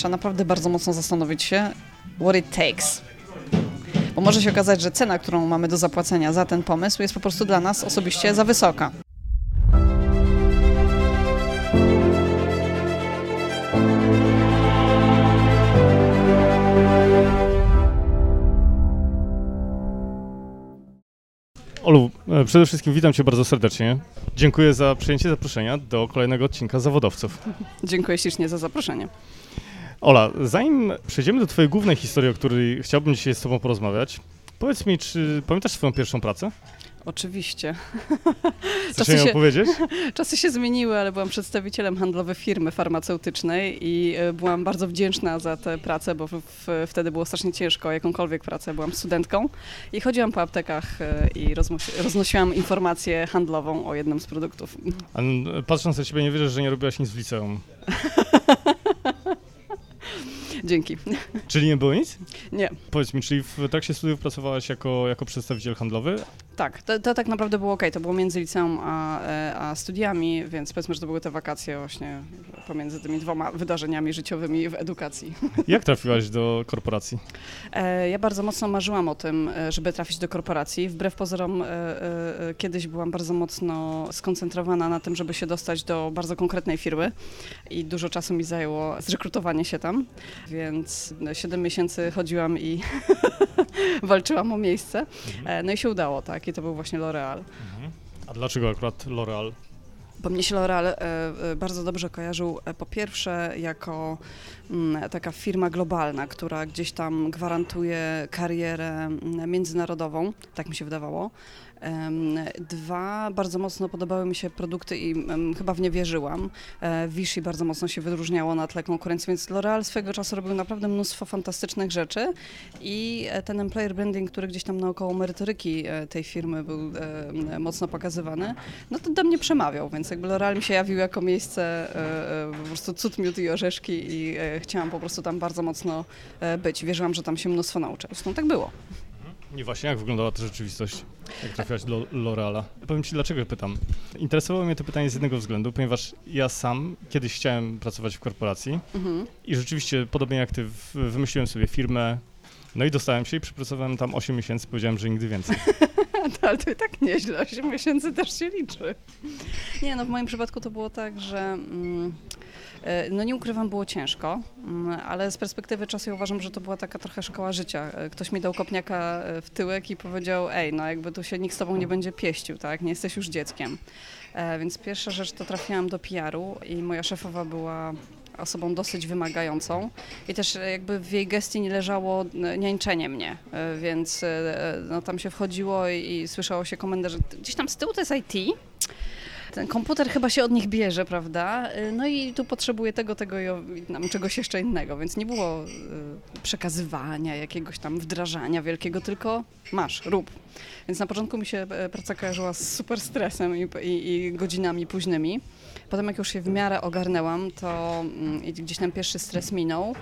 trzeba naprawdę bardzo mocno zastanowić się, what it takes. Bo może się okazać, że cena, którą mamy do zapłacenia za ten pomysł jest po prostu dla nas osobiście za wysoka. Olu, e, przede wszystkim witam Cię bardzo serdecznie. Dziękuję za przyjęcie zaproszenia do kolejnego odcinka Zawodowców. Dziękuję ślicznie za zaproszenie. Ola, zanim przejdziemy do Twojej głównej historii, o której chciałbym dzisiaj z Tobą porozmawiać, powiedz mi, czy pamiętasz swoją pierwszą pracę? Oczywiście. Chcesz ją się- powiedzieć? Czasy się zmieniły, ale byłam przedstawicielem handlowej firmy farmaceutycznej i e, byłam bardzo wdzięczna za tę pracę, bo w, wtedy było strasznie ciężko jakąkolwiek pracę. Byłam studentką i chodziłam po aptekach e, i roznosiłam informację handlową o jednym z produktów. A, patrząc na Ciebie nie wierzę, że nie robiłaś nic w liceum. Dzięki. Czyli nie było nic? Nie. Powiedz mi, czyli w trakcie studiów pracowałaś jako, jako przedstawiciel handlowy? Tak, to, to tak naprawdę było ok. To było między liceum a, e, a studiami, więc powiedzmy, że to były te wakacje właśnie pomiędzy tymi dwoma wydarzeniami życiowymi w edukacji. Jak trafiłaś do korporacji? E, Ja bardzo mocno marzyłam o tym, e, żeby trafić do korporacji. Wbrew pozorom, kiedyś byłam bardzo mocno skoncentrowana na tym, żeby się dostać do bardzo konkretnej firmy i dużo czasu mi zajęło zrekrutowanie się tam, więc 7 miesięcy chodziłam i walczyłam o miejsce. E, No i się udało, tak, i to był właśnie L'Oreal. A dlaczego akurat L'Oreal? Bo mnie się L'Oreal e, e, bardzo dobrze kojarzył po pierwsze jako taka firma globalna, która gdzieś tam gwarantuje karierę mm, międzynarodową, tak mi się wydawało. Dwa, bardzo mocno podobały mi się produkty i chyba w nie wierzyłam. E, Vichy bardzo mocno się wyróżniało na tle konkurencji, więc L'Oreal swego czasu robił naprawdę mnóstwo fantastycznych rzeczy i e, ten employer branding, który gdzieś tam naokoło merytoryki e, tej firmy był mocno pokazywany, no to do mnie przemawiał, więc jakby L'Oreal mi się jawił jako miejsce po prostu cud, miód i orzeszki i chciałam po prostu tam bardzo mocno e, być. Wierzyłam, że tam się mnóstwo nauczę. Zresztą tak było. Nie właśnie, jak wyglądała ta rzeczywistość, jak trafiłaś do L'Oreala? Powiem Ci, dlaczego pytam. Interesowało mnie to pytanie z jednego względu, ponieważ ja sam kiedyś chciałem pracować w korporacji Mhm. i rzeczywiście, podobnie jak Ty, wymyśliłem sobie firmę, no i dostałem się i przepracowałem tam 8 miesięcy, powiedziałem, że nigdy więcej. Ale to i tak nieźle, 8 miesięcy też się liczy. Nie, no w moim przypadku to było tak, że mm, no nie ukrywam, było ciężko, mm, ale z perspektywy czasu ja uważam, że to była taka trochę szkoła życia. E, Ktoś mi dał kopniaka e, w tyłek i powiedział, ej, no jakby tu się nikt z tobą nie będzie pieścił, tak, nie jesteś już dzieckiem. E, Więc pierwsza rzecz to trafiłam do PR-u i moja szefowa była osobą dosyć wymagającą i też e, jakby w jej gestii nie leżało e, niańczenie mnie, e, więc e, e, no, tam się wchodziło i, i słyszało się komendę, że gdzieś tam z tyłu to jest IT, ten komputer chyba się od nich bierze, prawda? E, No i tu potrzebuje tego, tego i tam czegoś jeszcze innego, więc nie było e, przekazywania, jakiegoś tam wdrażania wielkiego, tylko masz, rób. Więc na początku mi się e, praca kojarzyła z super stresem i, i, i godzinami późnymi. Potem jak już się w miarę ogarnęłam, to mm, gdzieś tam pierwszy stres minął.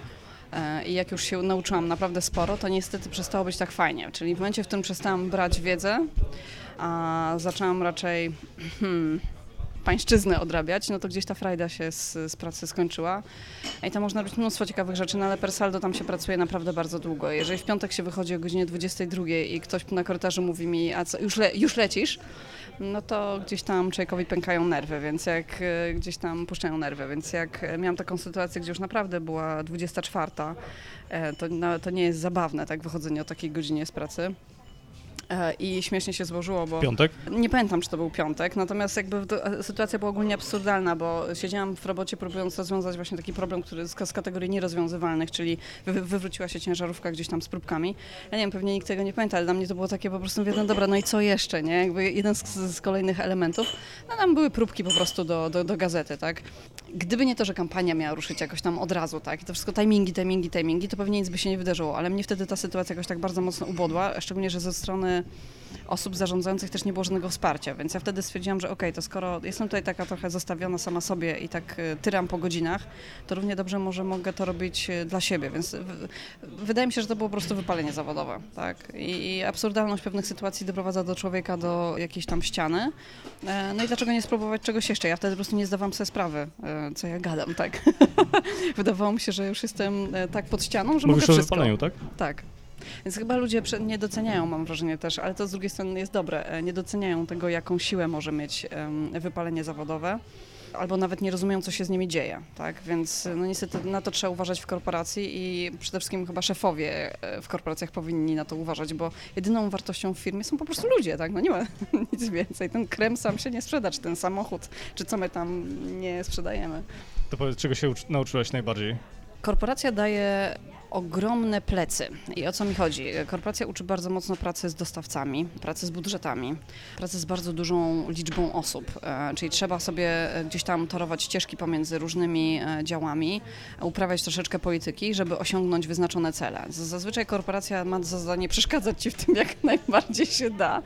e, I jak już się nauczyłam naprawdę sporo, to niestety przestało być tak fajnie. Czyli w momencie, w którym przestałam brać wiedzę, a zaczęłam raczej hmm, pańszczyznę odrabiać, no to gdzieś ta frajda się z, z pracy skończyła. I tam można robić mnóstwo ciekawych rzeczy, no ale per saldo tam się pracuje naprawdę bardzo długo. Jeżeli w piątek się wychodzi o godzinie 22 i ktoś na korytarzu mówi mi, a co, już, le, już lecisz? No to gdzieś tam człowiekowi pękają nerwy, więc jak e, gdzieś tam puszczają nerwy, więc jak e, miałam taką sytuację, gdzie już naprawdę była 24, e, to, no, to nie jest zabawne, tak, wychodzenie o takiej godzinie z pracy. E, I śmiesznie się złożyło, bo... Piątek? Nie pamiętam, czy to był piątek, natomiast jakby to, sytuacja była ogólnie absurdalna, bo siedziałam w robocie próbując rozwiązać właśnie taki problem, który z, z kategorii nierozwiązywalnych, czyli wy, wywróciła się ciężarówka gdzieś tam z próbkami. Ja nie wiem, pewnie nikt tego nie pamięta, ale dla mnie to było takie po prostu, mówię, no dobra, no i co jeszcze, nie? Jakby jeden z, z kolejnych elementów. No tam były próbki po prostu do, do, do gazety, tak? Gdyby nie to, że kampania miała ruszyć jakoś tam od razu, tak? I to wszystko timingi, timingi, timingi, to pewnie nic by się nie wydarzyło, ale mnie wtedy ta sytuacja jakoś tak bardzo mocno ubodła, szczególnie, że ze strony osób zarządzających też nie było żadnego wsparcia, więc ja wtedy stwierdziłam, że okej, to skoro jestem tutaj taka trochę zostawiona sama sobie i tak y, tyram po godzinach, to równie dobrze może mogę to robić y, dla siebie, więc w, wydaje mi się, że to było po prostu wypalenie zawodowe, tak? I, I absurdalność pewnych sytuacji doprowadza do człowieka do jakiejś tam ściany. E, No i dlaczego nie spróbować czegoś jeszcze? Ja wtedy po prostu nie zdawałam sobie sprawy, co ja gadam, tak. Wydawało mi się, że już jestem tak pod ścianą, że Mówisz mogę o wszystko. wypaleniu, tak? Tak. Więc chyba ludzie nie doceniają, mam wrażenie też, ale to z drugiej strony jest dobre, nie doceniają tego, jaką siłę może mieć wypalenie zawodowe albo nawet nie rozumieją, co się z nimi dzieje, tak? Więc no niestety na to trzeba uważać w korporacji i przede wszystkim chyba szefowie e, w korporacjach powinni na to uważać, bo jedyną wartością w firmie są po prostu ludzie, tak? No nie ma nic więcej. Ten krem sam się nie sprzeda, czy ten samochód, czy co my tam nie sprzedajemy. To powiedz, czego się nauczyłaś najbardziej? Korporacja daje ogromne plecy. I o co mi chodzi? Korporacja uczy bardzo mocno pracy z dostawcami, pracy z budżetami, pracy z bardzo dużą liczbą osób. E, czyli trzeba sobie gdzieś tam torować ścieżki pomiędzy różnymi e, działami, uprawiać troszeczkę polityki, żeby osiągnąć wyznaczone cele. Zazwyczaj korporacja ma za zadanie przeszkadzać ci w tym jak najbardziej się da,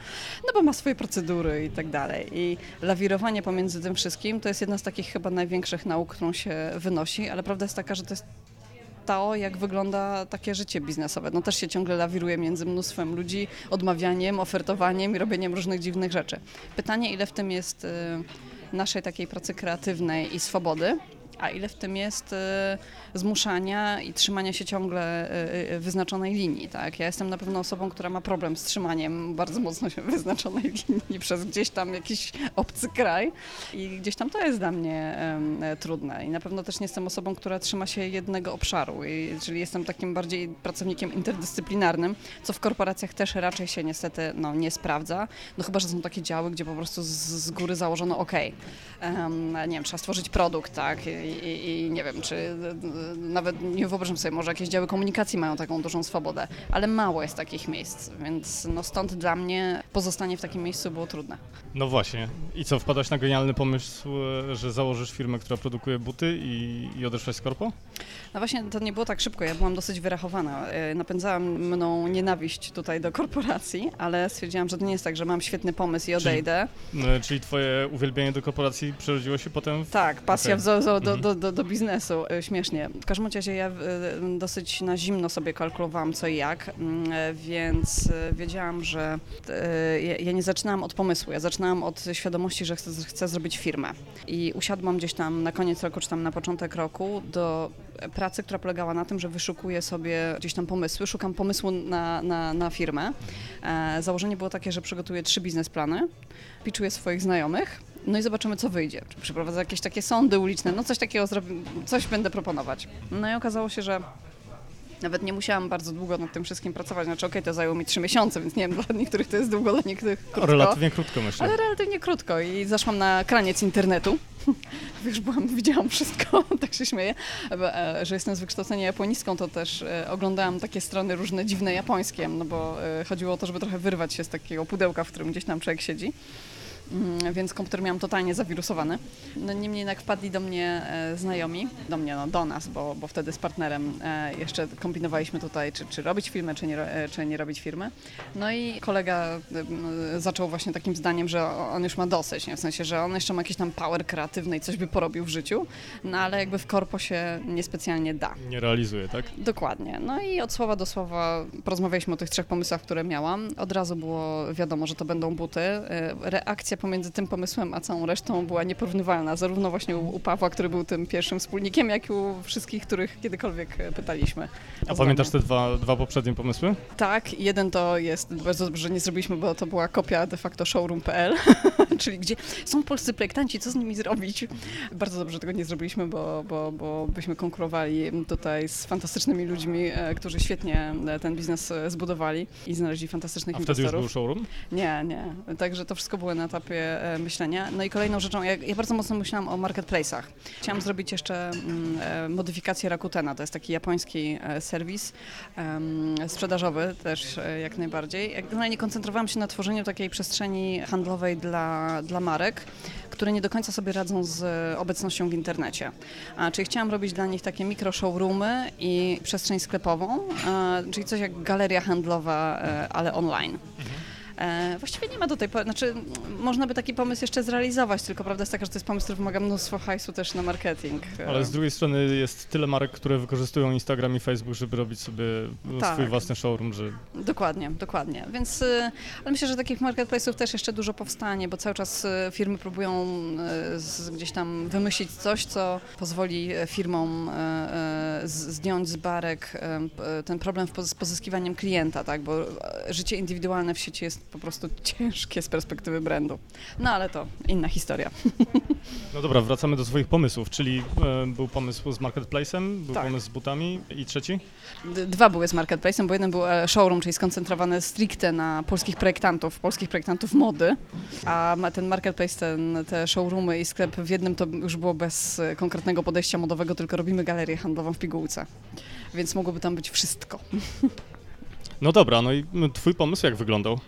no bo ma swoje procedury i tak dalej. I lawirowanie pomiędzy tym wszystkim to jest jedna z takich chyba największych nauk, którą się wynosi, ale prawda jest taka, że to jest to, jak wygląda takie życie biznesowe. No też się ciągle lawiruje między mnóstwem ludzi, odmawianiem, ofertowaniem i robieniem różnych dziwnych rzeczy. Pytanie, ile w tym jest y, naszej takiej pracy kreatywnej i swobody, a ile w tym jest y, zmuszania i trzymania się ciągle y, y, wyznaczonej linii. Tak? Ja jestem na pewno osobą, która ma problem z trzymaniem bardzo mocno się wyznaczonej linii przez gdzieś tam jakiś obcy kraj i gdzieś tam to jest dla mnie trudne. I na pewno też nie jestem osobą, która trzyma się jednego obszaru, czyli jestem takim bardziej pracownikiem interdyscyplinarnym, co w korporacjach też raczej się niestety no, nie sprawdza. No chyba, że są takie działy, gdzie po prostu z, z góry założono, ok, um, nie wiem, trzeba stworzyć produkt, tak, i, i, nie wiem, czy nawet nie wyobrażam sobie, może jakieś działy komunikacji mają taką dużą swobodę, ale mało jest takich miejsc, więc no stąd dla mnie pozostanie w takim miejscu było trudne. No właśnie. I co, wpadłaś na genialny pomysł, e, że założysz firmę, która produkuje buty i, i odeszłaś z korpo? No właśnie, to nie było tak szybko, ja byłam dosyć wyrachowana. E, napędzała mną nienawiść tutaj do korporacji, ale stwierdziłam, że to nie jest tak, że mam świetny pomysł i odejdę. Czyli, no, czyli twoje uwielbienie do korporacji przerodziło się potem w... Tak, pasja okay. w, do, do, mhm. do, do, biznesu, e, śmiesznie. W każdym razie ja dosyć na zimno sobie kalkulowałam co i jak, mm, więc wiedziałam, że ja nie zaczynałam od pomysłu, ja zaczynałam od świadomości, że chcę, chcę zrobić firmę. I usiadłam gdzieś tam na koniec roku, czy tam na początek roku do pracy, która polegała na tym, że wyszukuję sobie gdzieś tam pomysły, szukam pomysłu na, na, na firmę. E, założenie było takie, że przygotuję trzy biznesplany, piczuję swoich znajomych, no i zobaczymy, co wyjdzie. Czy przeprowadzę jakieś takie sądy uliczne, no coś takiego zrobię, coś będę proponować. No i okazało się, że nawet nie musiałam bardzo długo nad tym wszystkim pracować. Znaczy, okej, okay, to zajęło mi trzy miesiące, więc nie wiem, dla niektórych to jest długo, dla niektórych krótko. Relatywnie krótko, myślę. Ale relatywnie krótko i zaszłam na kraniec internetu. Już byłam, widziałam wszystko, tak się śmieję, e, że jestem z wykształcenia japońską, to też e, oglądałam takie strony różne dziwne japońskie, no bo e, chodziło o to, żeby trochę wyrwać się z takiego pudełka, w którym gdzieś tam człowiek siedzi. Mm, więc komputer miałam totalnie zawirusowany. No niemniej jednak wpadli do mnie e, znajomi, do mnie, no do nas, bo, bo wtedy z partnerem e, jeszcze kombinowaliśmy tutaj, czy, czy robić firmę, czy nie, e, czy nie robić firmy. No i kolega zaczął właśnie takim zdaniem, że on już ma dosyć, nie? w sensie, że on jeszcze ma jakiś tam power kreatywny i coś by porobił w życiu, no ale jakby w korpo się niespecjalnie da. Nie realizuje, tak? Dokładnie. No i od słowa do słowa porozmawialiśmy o tych trzech pomysłach, które miałam. Od razu było wiadomo, że to będą buty. Reakcja pomiędzy tym pomysłem a całą resztą była nieporównywalna, zarówno właśnie u, u Pawła, który był tym pierwszym wspólnikiem, jak i u wszystkich, których kiedykolwiek e, pytaliśmy. A pamiętasz te dwa, dwa poprzednie pomysły? Tak, jeden to jest, bardzo dobrze, że nie zrobiliśmy, bo to była kopia de facto showroom.pl, czyli gdzie są polscy projektanci, co z nimi zrobić? Bardzo dobrze, tego nie zrobiliśmy, bo, bo, bo byśmy konkurowali tutaj z fantastycznymi ludźmi, e, którzy świetnie e, ten biznes zbudowali i znaleźli fantastycznych A inwestorów. wtedy już był showroom? Nie, nie. Także to wszystko było na etapie e, myślenia. No i kolejną rzeczą, ja, ja bardzo mocno myślałam o marketplace'ach. Chciałam zrobić jeszcze mm, e, modyfikację Rakutena, to jest taki japoński e, serwis sprzedażowy też jak najbardziej. Generalnie koncentrowałam się na tworzeniu takiej przestrzeni handlowej dla, dla marek, które nie do końca sobie radzą z obecnością w internecie. Czyli chciałam robić dla nich takie mikro showroomy i przestrzeń sklepową, czyli coś jak galeria handlowa, ale online. E, właściwie nie ma do tej pory, znaczy można by taki pomysł jeszcze zrealizować, tylko prawda jest taka, że to jest pomysł, który wymaga mnóstwo hajsu też na marketing. Ale z drugiej strony jest tyle marek, które wykorzystują Instagram i Facebook, żeby robić sobie tak. swój własny showroom, że... Dokładnie, dokładnie. Więc, ale myślę, że takich marketplace'ów też jeszcze dużo powstanie, bo cały czas firmy próbują gdzieś tam wymyślić coś, co pozwoli firmom zdjąć z barek ten problem z pozyskiwaniem klienta, tak, bo życie indywidualne w sieci jest po prostu ciężkie z perspektywy brandu. No ale to inna historia. No dobra, wracamy do swoich pomysłów, czyli e, był pomysł z marketplacem, był tak. pomysł z butami i trzeci? Dwa były z marketplacem, bo jeden był e, showroom, czyli skoncentrowany stricte na polskich projektantów, polskich projektantów mody, a ten marketplace, ten, te showroomy i sklep w jednym to już było bez e, konkretnego podejścia modowego, tylko robimy galerię handlową w pigułce, więc mogłoby tam być wszystko. No dobra, no i twój pomysł jak wyglądał?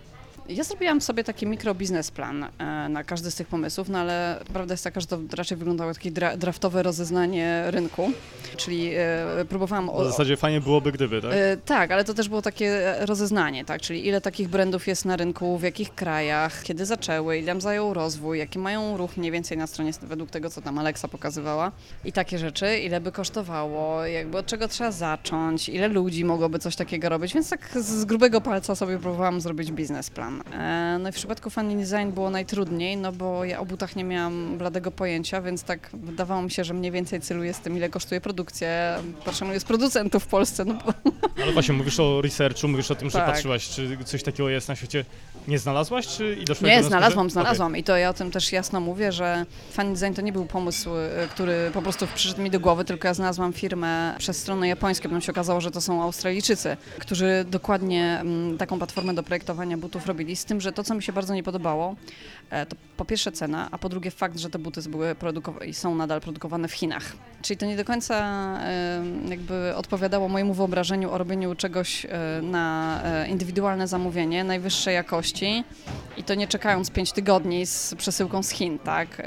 Ja zrobiłam sobie taki mikrobiznesplan e, na każdy z tych pomysłów, no ale prawda jest taka, że to raczej wyglądało jak takie dra draftowe rozeznanie rynku, czyli e, próbowałam... W zasadzie fajnie byłoby gdyby, tak? E, tak, ale to też było takie rozeznanie, tak, czyli ile takich brandów jest na rynku, w jakich krajach, kiedy zaczęły, ile zajął rozwój, jaki mają ruch mniej więcej na stronie według tego, co tam Alexa pokazywała i takie rzeczy, ile by kosztowało, jakby od czego trzeba zacząć, ile ludzi mogłoby coś takiego robić, więc tak z grubego palca sobie próbowałam zrobić biznesplan. E, no i w przypadku Funny Design było najtrudniej, no bo ja o butach nie miałam bladego pojęcia, więc tak wydawało mi się, że mniej więcej celuję z tym, ile kosztuje produkcja. Patrzę, jest producentów w Polsce. No bo... Ale właśnie, mówisz o researchu, mówisz o tym, że tak. patrzyłaś, czy coś takiego jest na świecie. Nie znalazłaś, czy i doszłaś Nie, do znalazłam, znalazłam okay. i to ja o tym też jasno mówię, że Funny Design to nie był pomysł, y, który po prostu przyszedł mi do głowy, tylko ja znalazłam firmę przez stronę japońską, potem się okazało, że to są Australijczycy, którzy dokładnie mm, taką platformę do projektowania butów robili robili, z tym, że to, co mi się bardzo nie podobało, e, to po pierwsze cena, a po drugie fakt, że te buty były produkowane i są nadal produkowane w Chinach. Czyli to nie do końca jakby odpowiadało mojemu wyobrażeniu o robieniu czegoś e, na e, indywidualne zamówienie najwyższej jakości i to nie czekając 5 tygodni z przesyłką z Chin, tak?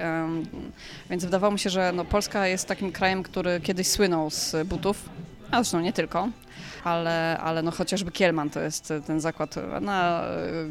Więc wydawało mi się, że no, Polska jest takim krajem, który kiedyś słynął z butów, a zresztą nie tylko ale, ale no chociażby Kielman to jest ten zakład, na,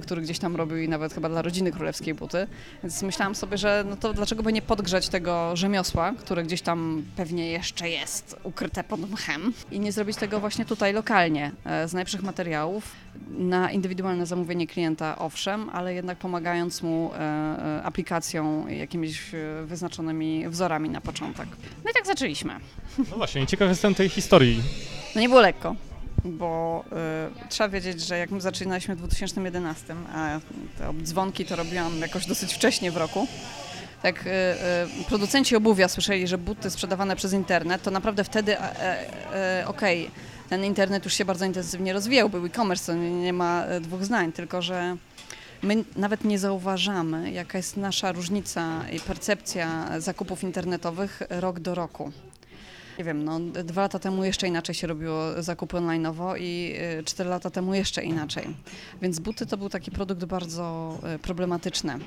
który gdzieś tam robił i nawet chyba dla rodziny królewskiej buty, więc myślałam sobie, że no to dlaczego by nie podgrzać tego rzemiosła, które gdzieś tam pewnie jeszcze jest ukryte pod mchem i nie zrobić tego właśnie tutaj lokalnie, e, z najlepszych materiałów, na indywidualne zamówienie klienta owszem, ale jednak pomagając mu e, e, aplikacją, jakimiś wyznaczonymi wzorami na początek. No i tak zaczęliśmy. No właśnie, ciekaw jestem tej historii. No nie było lekko bo y, trzeba wiedzieć, że jak my zaczynaliśmy w 2011, a te dzwonki to robiłam jakoś dosyć wcześnie w roku, jak y, y, producenci obuwia słyszeli, że buty sprzedawane przez internet, to naprawdę wtedy okej, okay, ten internet już się bardzo intensywnie rozwijał, był e-commerce, to nie, nie ma dwóch zdań, tylko że my nawet nie zauważamy, jaka jest nasza różnica i percepcja zakupów internetowych rok do roku. Nie wiem, no, dwa lata temu jeszcze inaczej się robiło zakupy online'owo i y, cztery lata temu jeszcze inaczej. Więc buty to był taki produkt bardzo y, problematyczny.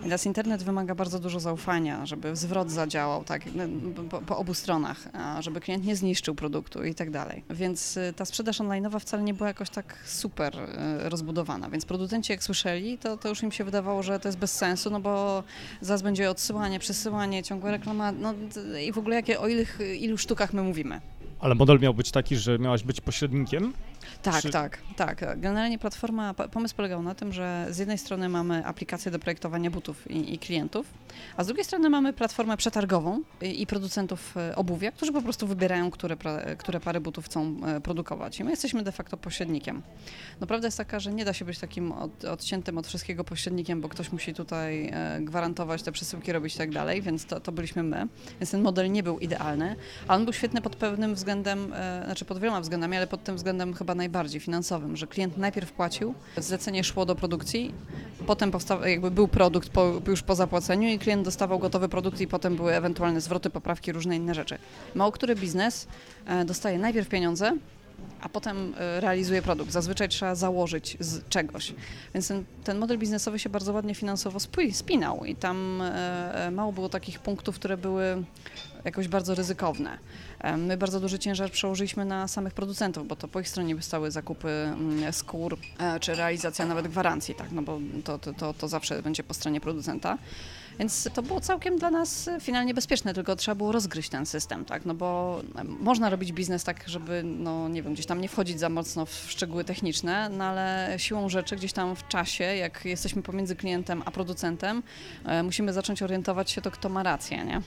I teraz internet wymaga bardzo dużo zaufania, żeby zwrot zadziałał tak, no, po, po obu stronach, żeby klient nie zniszczył produktu i tak dalej. Więc y, ta sprzedaż online'owa wcale nie była jakoś tak super rozbudowana. Więc producenci jak słyszeli, to, to już im się wydawało, że to jest bez sensu, no bo zaraz będzie odsyłanie, przesyłanie, ciągłe reklama, no i w ogóle jakie, o ilu, ilu sztukach my mówimy. Ale model miał być taki, że miałaś być pośrednikiem? Tak, Czy... tak, tak. Generalnie platforma, pomysł polegał na tym, że z jednej strony mamy aplikację do projektowania butów i, i klientów, a z drugiej strony mamy platformę przetargową i, i, producentów e, obuwia, którzy po prostu wybierają, które, które pary butów chcą e, produkować. I my jesteśmy de facto pośrednikiem. No prawda jest taka, że nie da się być takim od, odciętym od wszystkiego pośrednikiem, bo ktoś musi tutaj e, gwarantować te przesyłki, robić i tak dalej, więc to, to byliśmy my. Więc ten model nie był idealny, ale on był świetny pod pewnym względem, znaczy pod wieloma względami, ale pod tym względem chyba najbardziej finansowym, że klient najpierw płacił, zlecenie szło do produkcji, potem powsta- jakby był produkt po, już po zapłaceniu i klient dostawał gotowy produkt i potem były ewentualne zwroty, poprawki, różne inne rzeczy. Mało który biznes e, dostaje najpierw pieniądze, a potem e, realizuje produkt. Zazwyczaj trzeba założyć z czegoś. Więc ten, ten model biznesowy się bardzo ładnie finansowo spinał i tam e, mało było takich punktów, które były jakoś bardzo ryzykowne. My bardzo duży ciężar przełożyliśmy na samych producentów, bo to po ich stronie wystały zakupy mm, skór czy realizacja nawet gwarancji, tak, no bo to, to, to, to zawsze będzie po stronie producenta. Więc to było całkiem dla nas finalnie bezpieczne, tylko trzeba było rozgryźć ten system, tak? No bo można robić biznes tak, żeby, no nie wiem, gdzieś tam nie wchodzić za mocno w szczegóły techniczne, no ale siłą rzeczy gdzieś tam w czasie, jak jesteśmy pomiędzy klientem a producentem, e, musimy zacząć orientować się to, kto ma rację, nie?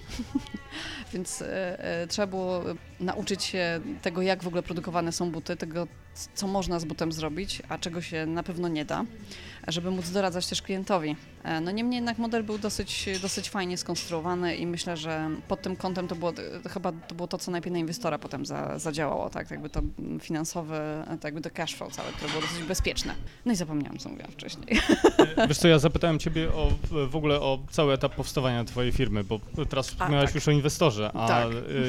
Więc e, e, trzeba było nauczyć się tego, jak w ogóle produkowane są buty, tego, co można z butem zrobić, a czego się na pewno nie da, żeby móc doradzać też klientowi. E, no niemniej jednak model był dosyć, dosyć fajnie skonstruowany i myślę, że pod tym kątem to było to chyba to było to, co najpierw na inwestora potem za, zadziałało, tak, jakby to finansowe, tak jakby to cash flow całe, które było dosyć bezpieczne. No i zapomniałam, co mówiłam wcześniej. Wiesz co, ja zapytałem ciebie o, w ogóle o cały etap powstawania twojej firmy, bo teraz wspomniałaś tak. już o inwestorze, a tak.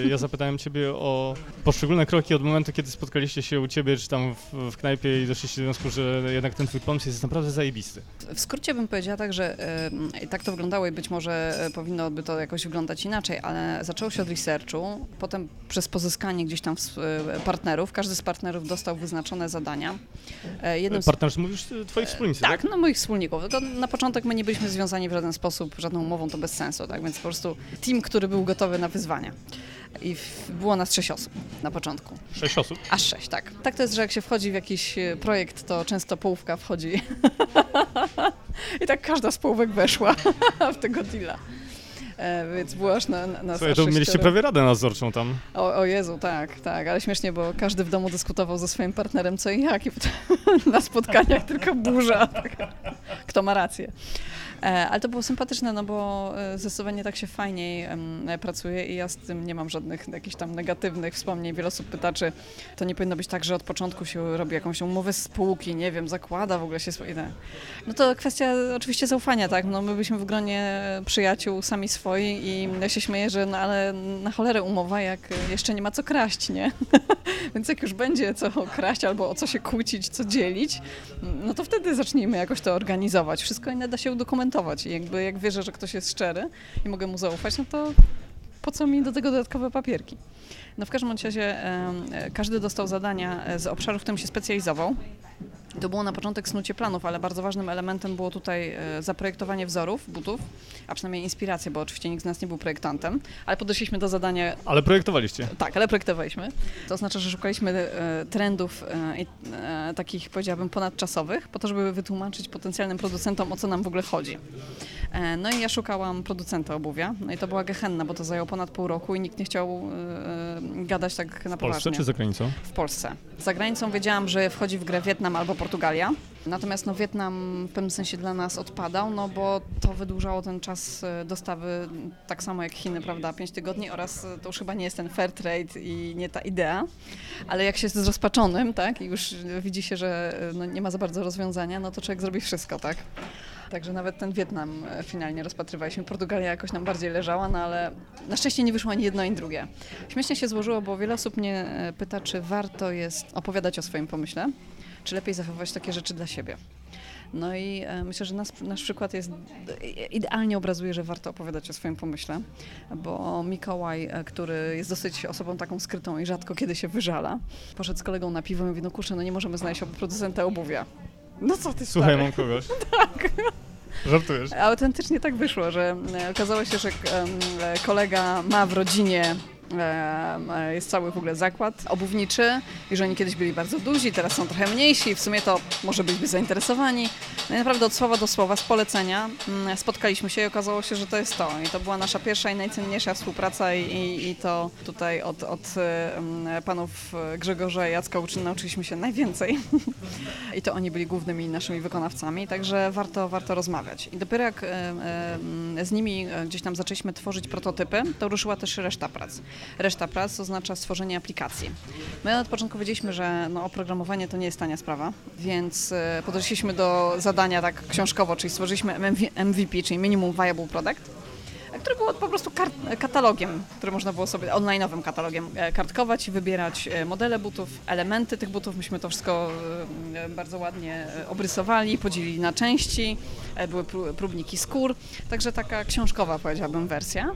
Ja zapytałem ciebie o poszczególne kroki od momentu, kiedy spotkaliście się u ciebie, czy tam w, w knajpie i doszliście do wniosku, że jednak ten twój pomysł jest naprawdę zajebisty. W skrócie bym powiedziała tak, że y, tak to wyglądało i być może e, powinno by to jakoś wyglądać inaczej, ale zaczęło się od researchu, potem przez pozyskanie gdzieś tam y, partnerów, każdy z partnerów dostał wyznaczone zadania. Jednym z... Partnerzy mówisz twoich wspólników? Tak, tak, no moich wspólników. Tylko na początek my nie byliśmy związani w żaden sposób, żadną umową, to bez sensu, tak, więc po prostu team, który był gotowy na wyzwania. I było nas sześć osób na początku. Sześć osób? Aż sześć, tak. Tak to jest, że jak się wchodzi w jakiś e, projekt, to często połówka wchodzi. I tak każda z połówek weszła w tego deala. E, więc było aż na, na Słuchaj, to mieliście prawie radę nadzorczą tam. O, o Jezu, tak, tak, ale śmiesznie, bo każdy w domu dyskutował ze swoim partnerem co i jak i na spotkaniach tylko burza. Tak. Kto ma rację. E, ale to było sympatyczne, no bo e, zdecydowanie tak się fajniej pracuje i ja z tym nie mam żadnych jakichś tam negatywnych wspomnień. Wiele osób pyta, czy to nie powinno być tak, że od początku się robi jakąś umowę spółki, nie wiem, zakłada w ogóle się swoje. No to kwestia oczywiście zaufania, tak? No my byliśmy w gronie przyjaciół sami swoi i ja się śmieję, że no ale na cholerę umowa, jak jeszcze nie ma co kraść, nie? Więc jak już będzie co kraść albo o co się kłócić, co dzielić, no to wtedy zacznijmy jakoś to organizować. Wszystko inne da się udokumentować I jakby jak wierzę, że ktoś jest szczery i mogę mu zaufać, no to po co mi do tego dodatkowe papierki? No w każdym razie e, każdy dostał zadania e, z obszaru, w którym się specjalizował. To było na początek snucie planów, ale bardzo ważnym elementem było tutaj e, zaprojektowanie wzorów butów, a przynajmniej inspiracja, bo oczywiście nikt z nas nie był projektantem, ale podeszliśmy do zadania. Ale projektowaliście? Tak, ale projektowaliśmy. To oznacza, że szukaliśmy e, trendów e, takich, powiedziałabym, ponadczasowych, po to, żeby wytłumaczyć potencjalnym producentom, o co nam w ogóle chodzi. No i ja szukałam producenta obuwia, no i to była gehenna, bo to zajęło ponad pół roku i nikt nie chciał gadać tak na. W Polsce czy za granicą? W Polsce. Za granicą wiedziałam, że wchodzi w grę Wietnam albo Portugalia. Natomiast no, Wietnam w pewnym sensie dla nas odpadał, no bo to wydłużało ten czas e, dostawy tak samo jak Chiny, prawda, 5 tygodni oraz e, to już chyba nie jest ten fair trade i nie ta idea, ale jak się jest zrozpaczonym, tak, i już widzi się, że e, no, nie ma za bardzo rozwiązania, no to człowiek zrobi wszystko, tak. Także nawet ten Wietnam finalnie rozpatrywaliśmy. Portugalia jakoś nam bardziej leżała, no ale na szczęście nie wyszło ani jedno, ani drugie. Śmiesznie się złożyło, bo wiele osób mnie pyta, czy warto jest opowiadać o swoim pomyśle czy lepiej zachowywać takie rzeczy dla siebie. No i e, myślę, że nas, nasz przykład jest idealnie obrazuje, że warto opowiadać o swoim pomyśle, bo Mikołaj, e, który jest dosyć osobą taką skrytą i rzadko kiedy się wyżala, poszedł z kolegą na piwo i mówi, no kurczę, no nie możemy znaleźć producenta obuwia. No co ty Słuchaj, stary? mam kogoś. tak. Żartujesz. Autentycznie tak wyszło, że e, okazało się, że kolega ma w rodzinie E, jest cały w ogóle zakład obuwniczy i że oni kiedyś byli bardzo duzi, teraz są trochę mniejsi w sumie to może byliby zainteresowani. No i naprawdę od słowa do słowa, z polecenia mm, spotkaliśmy się i okazało się, że to jest to. I to była nasza pierwsza i najcenniejsza współpraca i, i, i to tutaj od, od panów Grzegorza i Jacka uczyn nauczyliśmy się najwięcej. I to oni byli głównymi naszymi wykonawcami, także warto, warto rozmawiać. I dopiero jak e, e, z nimi gdzieś tam zaczęliśmy tworzyć prototypy, to ruszyła też reszta prac reszta prac oznacza stworzenie aplikacji. My od początku wiedzieliśmy, że no, oprogramowanie to nie jest tania sprawa, więc e, podeszliśmy do zadania tak książkowo, czyli stworzyliśmy MVP, czyli Minimum Viable Product, który był po prostu katalogiem, który można było sobie, online'owym katalogiem, e, kartkować i wybierać e, modele butów, elementy tych butów. Myśmy to wszystko bardzo ładnie obrysowali, podzielili na części, były próbniki skór, także taka książkowa powiedziałabym wersja.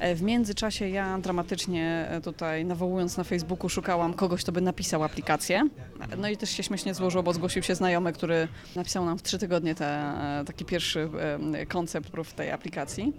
E, w międzyczasie ja dramatycznie e, tutaj nawołując na Facebooku szukałam kogoś, kto by napisał aplikację. No i też się śmiesznie złożyło, bo zgłosił się znajomy, który napisał nam w trzy tygodnie te, e, taki pierwszy koncept prób tej aplikacji.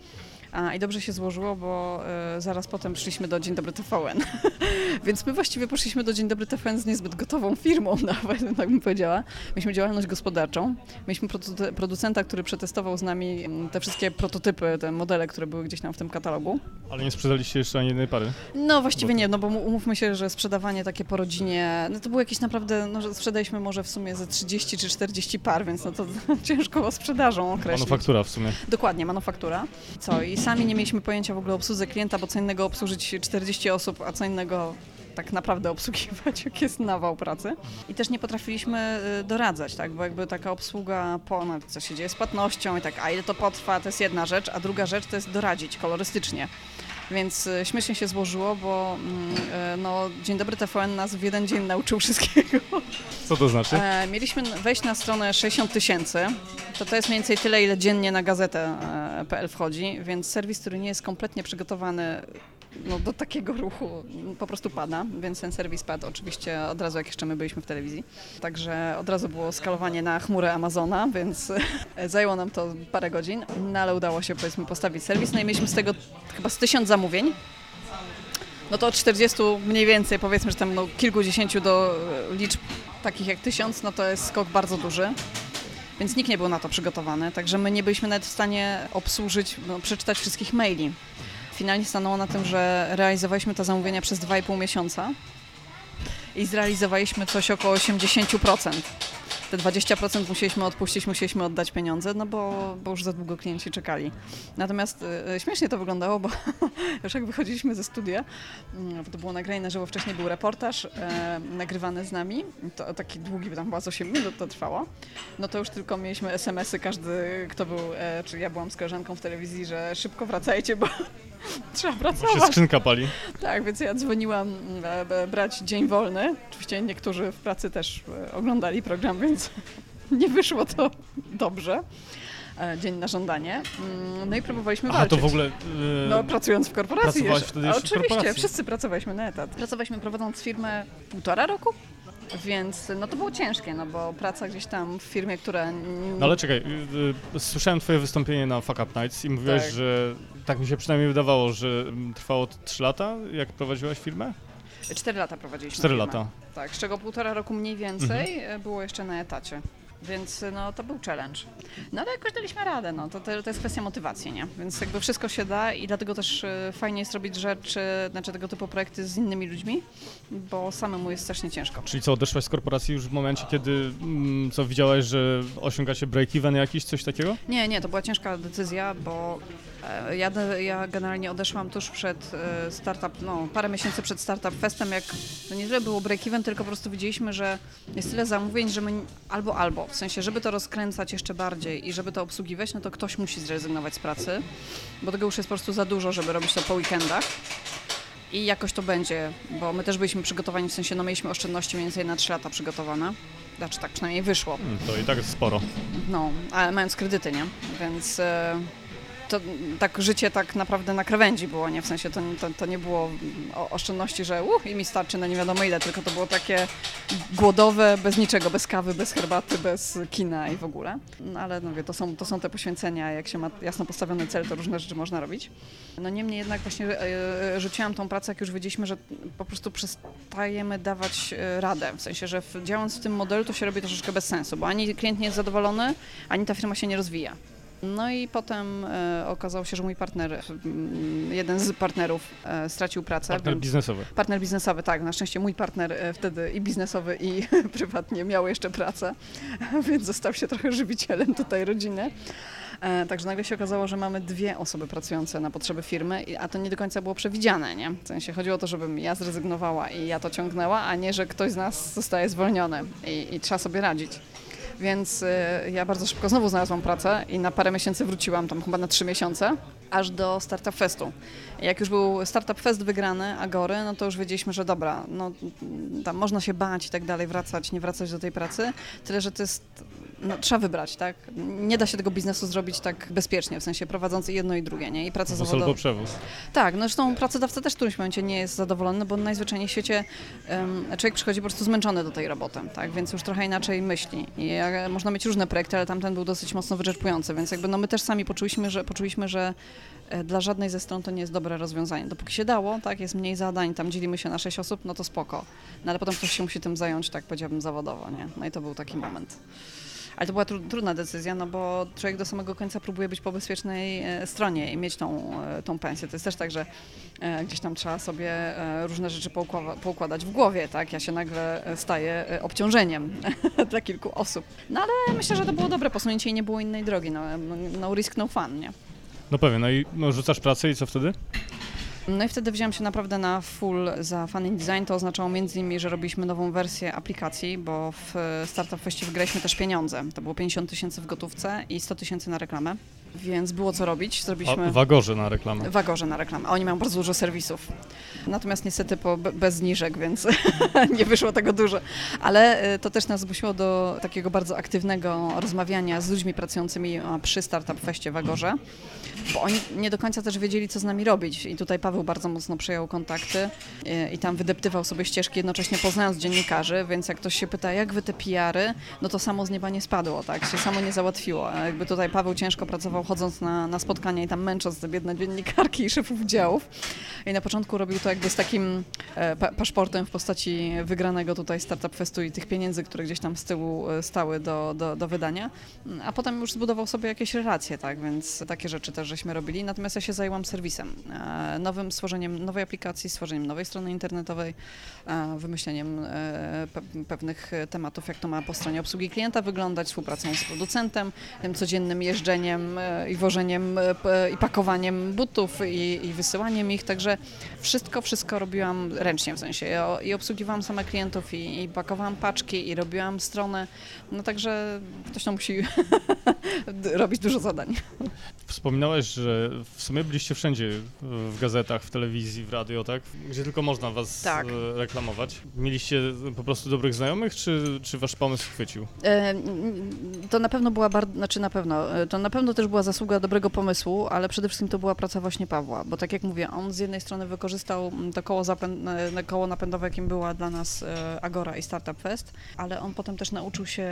A, I dobrze się złożyło, bo y, zaraz potem przyszliśmy do Dzień Dobry TVN. Więc my właściwie poszliśmy do Dzień Dobry TVN z niezbyt gotową firmą, nawet tak bym powiedziała. Mieliśmy działalność gospodarczą. Mieliśmy producenta, który przetestował z nami mm, te wszystkie prototypy, te modele, które były gdzieś tam w tym katalogu. Ale nie sprzedaliście jeszcze ani jednej pary? No właściwie bo... nie, no bo umówmy się, że sprzedawanie takie po rodzinie, no to było jakieś naprawdę, no że sprzedaliśmy może w sumie ze 30 czy 40 par, więc no to ciężko sprzedażą określić. Manufaktura w sumie. Dokładnie, manufaktura. Co i sami nie mieliśmy pojęcia w ogóle o obsłudze klienta, bo co innego obsłużyć 40 osób, a co innego tak naprawdę obsługiwać, jak jest nawał pracy. I też nie potrafiliśmy y, doradzać, tak, bo jakby taka obsługa, ponad co się dzieje z płatnością i tak, a ile to potrwa, to jest jedna rzecz, a druga rzecz to jest doradzić kolorystycznie. Więc y, śmiesznie się złożyło, bo mm, y, no, Dzień Dobry TVN nas w jeden dzień nauczył wszystkiego. Co to znaczy? E, mieliśmy wejść na stronę 60 tysięcy. To to jest mniej więcej tyle, ile dziennie na gazetę.pl e, wchodzi, więc serwis, który nie jest kompletnie przygotowany no, do takiego ruchu po prostu pada, więc ten serwis padł oczywiście od razu, jak jeszcze my byliśmy w telewizji. Także od razu było skalowanie na chmurę Amazona, więc zajęło nam to parę godzin, no ale udało się powiedzmy postawić serwis. No i mieliśmy z tego chyba z tysiąc zamówień. No to od 40 mniej więcej, powiedzmy, że tam no, kilkudziesięciu do liczb takich jak tysiąc, no to jest skok bardzo duży więc nikt nie był na to przygotowany, także my nie byliśmy nawet w stanie obsłużyć, no, przeczytać wszystkich maili finalnie stanęło na tym, że realizowaliśmy te zamówienia przez 2,5 miesiąca i zrealizowaliśmy coś około 80% te 20% musieliśmy odpuścić, musieliśmy oddać pieniądze, no bo, bo już za długo klienci czekali. Natomiast y, śmiesznie to wyglądało, bo już jak wychodziliśmy ze studia, y, to było nagranie na żywo, wcześniej był reportaż y, nagrywany z nami, to taki długi, tam chyba z 8 minut to trwało, no to już tylko mieliśmy SMS-y, każdy, kto był, e, czy ja byłam z koleżanką w telewizji, że szybko wracajcie, bo trzeba pracować. Bo się skrzynka pali. Tak, więc ja dzwoniłam e, brać dzień wolny. Oczywiście niektórzy w pracy też e, oglądali program, więc nie wyszło to dobrze. E, dzień na żądanie. Mm, no i próbowaliśmy Aha, walczyć. to w ogóle... Yy, no pracując w korporacji jeszcze. Wtedy jeszcze Oczywiście, korporacji. wszyscy pracowaliśmy na etat. Pracowaliśmy prowadząc firmę półtora roku. Więc no to było ciężkie, no bo praca gdzieś tam w firmie, która... No ale czekaj, yy, słyszałem twoje wystąpienie na Fuck Up Nights i mówiłeś, tak. że tak mi się przynajmniej wydawało, że trwało to 3 lata, jak prowadziłaś firmę? Cztery lata prowadziliśmy. Cztery lata. Tak, z czego półtora roku mniej więcej mhm. było jeszcze na etacie. Więc no, to był challenge. No ale jakoś daliśmy radę, no. to, to, to jest kwestia motywacji, nie? Więc jakby wszystko się da i dlatego też y, fajnie jest robić rzeczy, znaczy tego typu projekty z innymi ludźmi, bo samemu jest strasznie ciężko. Czyli co, odeszłaś z korporacji już w momencie, kiedy mm, co widziałaś, że osiągacie break-even jakiś, coś takiego? Nie, nie, to była ciężka decyzja, bo ja, ja generalnie odeszłam tuż przed e, startup, no parę miesięcy przed Startup Festem, jak no nie tyle było break-even, tylko po prostu widzieliśmy, że jest tyle zamówień, że my albo albo, w sensie, żeby to rozkręcać jeszcze bardziej i żeby to obsługiwać, no to ktoś musi zrezygnować z pracy, bo tego już jest po prostu za dużo, żeby robić to po weekendach. I jakoś to będzie, bo my też byliśmy przygotowani, w sensie, no mieliśmy oszczędności mniej więcej na 3 lata przygotowane. Znaczy tak przynajmniej wyszło. Hmm, to i tak jest sporo. No, ale mając kredyty, nie? Więc... E, to tak życie tak naprawdę na krawędzi było, nie? W sensie to, to, to nie było oszczędności, że uh, i mi starczy na nie wiadomo ile, tylko to było takie głodowe, bez niczego, bez kawy, bez herbaty, bez kina i w ogóle. No, ale no wie, to są, to są te poświęcenia, jak się ma jasno postawiony cel, to różne rzeczy można robić. No niemniej jednak właśnie e, rzuciłam tą pracę, jak już wiedzieliśmy, że po prostu przestajemy dawać e, radę. W sensie, że działając w tym modelu, to się robi troszeczkę bez sensu, bo ani klient nie jest zadowolony, ani ta firma się nie rozwija. No i potem e, okazało się, że mój partner, jeden z partnerów e, stracił pracę. Partner biznesowy. Partner biznesowy, tak. Na szczęście mój partner e, wtedy i biznesowy, i prywatnie miał jeszcze pracę, więc został się trochę żywicielem tutaj rodziny. Także nagle się okazało, że mamy dwie osoby pracujące na potrzeby firmy, a to nie do końca było przewidziane, nie? W sensie chodziło o to, żebym ja zrezygnowała i ja to ciągnęła, a nie, że ktoś z nas zostaje zwolniony i, i trzeba sobie radzić. Więc y, ja bardzo szybko znowu znalazłam pracę i na parę miesięcy wróciłam, tam chyba na trzy miesiące, aż do Startup Festu. Jak już był Startup Fest wygrany, Agory, no to już wiedzieliśmy, że dobra, no tam można się bać i tak dalej, wracać, nie wracać do tej pracy, tyle, że to jest no, trzeba wybrać, tak? Nie da się tego biznesu zrobić tak bezpiecznie, w sensie prowadząc jedno i drugie, nie? I praca zawodowa. albo przewóz. Tak, no zresztą pracodawca też w którymś momencie nie jest zadowolony, bo najzwyczajniej w świecie um, człowiek przychodzi po prostu zmęczony do tej roboty, tak? Więc już trochę inaczej myśli. I jak, można mieć różne projekty, ale tamten był dosyć mocno wyczerpujący, więc jakby no my też sami poczuliśmy, że, poczuliśmy, że e, dla żadnej ze stron to nie jest dobre rozwiązanie. Dopóki się dało, tak, jest mniej zadań, tam dzielimy się na sześć osób, no to spoko. No ale potem ktoś się musi tym zająć, tak powiedziałabym, zawodowo, nie? No i to był taki moment. Ale to była tru, trudna decyzja, no bo człowiek do samego końca próbuje być po bezpiecznej e, stronie i mieć tą, e, tą pensję. To jest też tak, że e, gdzieś tam trzeba sobie różne rzeczy poukładać w głowie, tak? Ja się nagle staję obciążeniem dla kilku osób. No ale myślę, że to było dobre posunięcie i nie było innej drogi. No, no risk, no fun, nie? No pewnie, no i no, rzucasz pracę i co wtedy? No i wtedy wziąłem się naprawdę na full za Fun Design. To oznaczało między innymi, że robiliśmy nową wersję aplikacji, bo w Startup Festie wygraliśmy też pieniądze. To było 50 tysięcy w gotówce i 100 tysięcy na reklamę. Więc było co robić. Zrobiliśmy. Wagorze na reklamę. Wagorze na reklamę. Oni mają bardzo dużo serwisów. Natomiast niestety po, bez zniżek, więc nie wyszło tego dużo. Ale e, to też nas zmusiło do takiego bardzo aktywnego rozmawiania z ludźmi pracującymi przy Startup Feście w Wagorze, bo oni nie do końca też wiedzieli, co z nami robić. I tutaj Paweł bardzo mocno przejął kontakty i, e, i tam wydeptywał sobie ścieżki, jednocześnie poznając dziennikarzy, więc jak ktoś się pyta, jak wy te PR-y, no to samo z nieba nie spadło, tak? Się samo nie załatwiło. Jakby tutaj Paweł ciężko pracował chodząc na, na spotkania i tam męcząc te biedne dziennikarki i szefów działów. I na początku robił to jakby z takim e, pa paszportem w postaci wygranego tutaj Startup Festu i tych pieniędzy, które gdzieś tam z tyłu e, stały do, do, do wydania, a potem już zbudował sobie jakieś relacje, tak, więc takie rzeczy też żeśmy robili. Natomiast ja się zajęłam serwisem, e, nowym stworzeniem nowej aplikacji, stworzeniem nowej strony internetowej, wymyśleniem pe pewnych tematów, jak to ma po stronie obsługi klienta wyglądać, współpracą z producentem, tym codziennym jeżdżeniem i wożeniem i pakowaniem butów i, i wysyłaniem ich, także wszystko, wszystko robiłam ręcznie w sensie. I obsługiwałam same klientów i, i pakowałam paczki i robiłam stronę. No także ktoś tam musi robić dużo zadań. Wspominałeś, że w sumie byliście wszędzie w gazetach, w telewizji, w radio, tak? Gdzie tylko można was tak. E, reklamować. Mieliście po prostu dobrych znajomych, czy, czy wasz pomysł chwycił? E, to na pewno była bardzo, znaczy na pewno, e, to na pewno też była zasługa dobrego pomysłu, ale przede wszystkim to była praca właśnie Pawła, bo tak jak mówię, on z jednej strony wykorzystał to koło, zapę- koło napędowe, jakim była dla nas Agora i Startup Fest, ale on potem też nauczył się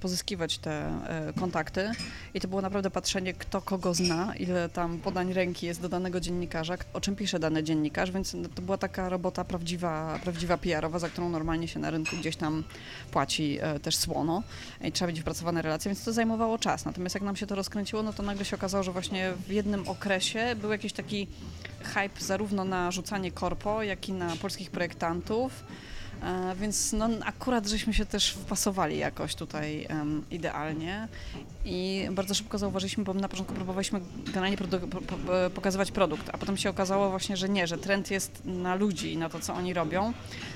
pozyskiwać te kontakty i to było naprawdę patrzenie, kto kogo zna, ile tam podań ręki jest do danego dziennikarza, o czym pisze dany dziennikarz, więc to była taka robota prawdziwa, prawdziwa PR-owa, za którą normalnie się na rynku gdzieś tam płaci e, też słono i trzeba mieć wypracowane relacje, więc to zajmowało czas. Natomiast jak nam się to rozkręciło, no to nagle się okazało, że właśnie w jednym okresie był jakiś taki hype zarówno na rzucanie korpo, jak i na polskich projektantów. E, więc no, akurat żeśmy się też wpasowali jakoś tutaj um, idealnie i bardzo szybko zauważyliśmy, bo na początku próbowaliśmy generalnie pokazywać produkt, a potem się okazało właśnie, że nie, że trend jest na ludzi i na to, co oni robią.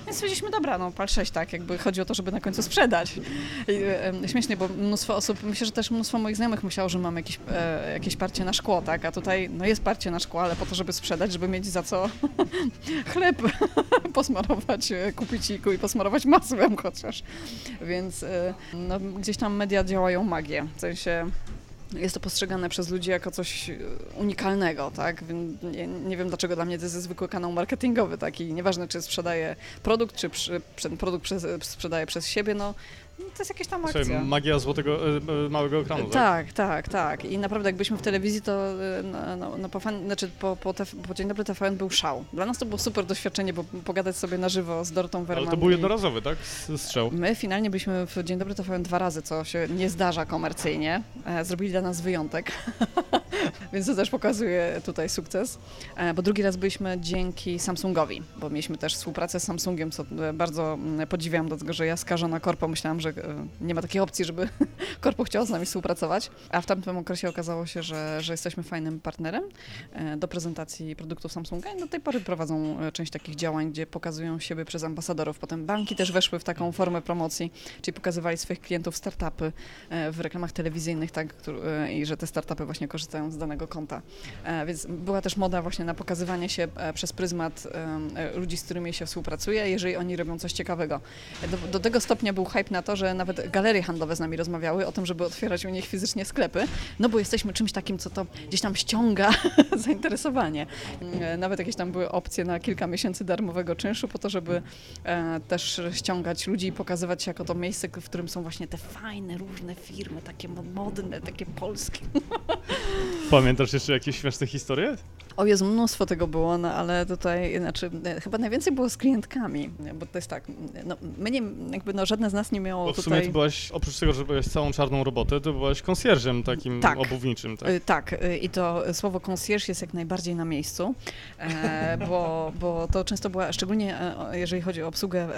Więc stwierdziliśmy, dobra, no pal 6, tak, jakby chodzi o to, żeby na końcu sprzedać. I, śmiesznie, bo mnóstwo osób, myślę, że też mnóstwo moich znajomych myślało, że mamy jakieś, e, jakieś parcie na szkło, tak, a tutaj no jest parcie na szkło, ale po to, żeby sprzedać, żeby mieć za co chleb posmarować, e, kupić i posmarować masłem chociaż. Więc e, no, gdzieś tam media działają magię, w sensie jest to postrzegane przez ludzi jako coś e, unikalnego, tak? Nie, nie, wiem dlaczego dla mnie to jest zwykły kanał marketingowy taki, nieważne czy sprzedaje produkt, czy przy, produkt przez, sprzedaje przez siebie, no to jest jakaś tam akcja. Słuchaj, magia złotego, e, e, małego ekranu, tak? Tak, tak, tak. I naprawdę jakbyśmy w telewizji, to e, no, no, no po, fan, znaczy po, po, tef, po Dzień Dobry TVN był szał. Dla nas to było super doświadczenie, bo pogadać sobie na żywo z Dorotą Werman. Ale to był jednorazowy, tak? Strzał. My finalnie byliśmy w Dzień Dobry TVN dwa razy, co się nie zdarza komercyjnie. Zrobili dla nas wyjątek, więc to też pokazuje tutaj sukces. Bo drugi raz byliśmy dzięki Samsungowi, bo mieliśmy też współpracę z Samsungiem, co bardzo podziwiam, dlatego że ja skażona korpo myślałam, że E, nie ma takiej opcji, żeby korpo chciało z nami współpracować, a w tamtym okresie okazało się, że, że jesteśmy fajnym partnerem e, do prezentacji produktów Samsunga i do tej pory prowadzą e, część takich działań, gdzie pokazują siebie przez ambasadorów. Potem banki też weszły w taką formę promocji, czyli pokazywali swoich klientów startupy w reklamach telewizyjnych, tak, i że te startupy właśnie korzystają z danego konta. Więc była też moda właśnie na pokazywanie się przez pryzmat ludzi, z którymi się współpracuje, jeżeli oni robią coś ciekawego. Do, do tego stopnia był hype na to, że nawet galerie handlowe z nami rozmawiały o tym, żeby otwierać u nich fizycznie sklepy, no bo jesteśmy czymś takim, co to gdzieś tam ściąga zainteresowanie. Nawet jakieś tam były opcje na kilka miesięcy darmowego czynszu po to, żeby e, też ściągać ludzi i pokazywać się jako to miejsce, w którym są właśnie te fajne, różne firmy, takie modne, takie polskie. Pamiętasz jeszcze jakieś śmieszne historie? O Jezu, mnóstwo tego było, no ale tutaj, znaczy, e, chyba najwięcej było z klientkami, bo to jest tak, no, my nie, jakby, no, żadne z nas nie miało bo w tutaj... sumie ty byłaś, oprócz tego, że byłaś całą czarną robotę, to byłaś konsjerżem takim tak. obuwniczym, tak? Y, tak, y, i to słowo konsjerż jest jak najbardziej na miejscu, e, bo, bo to często była, szczególnie e, jeżeli chodzi o obsługę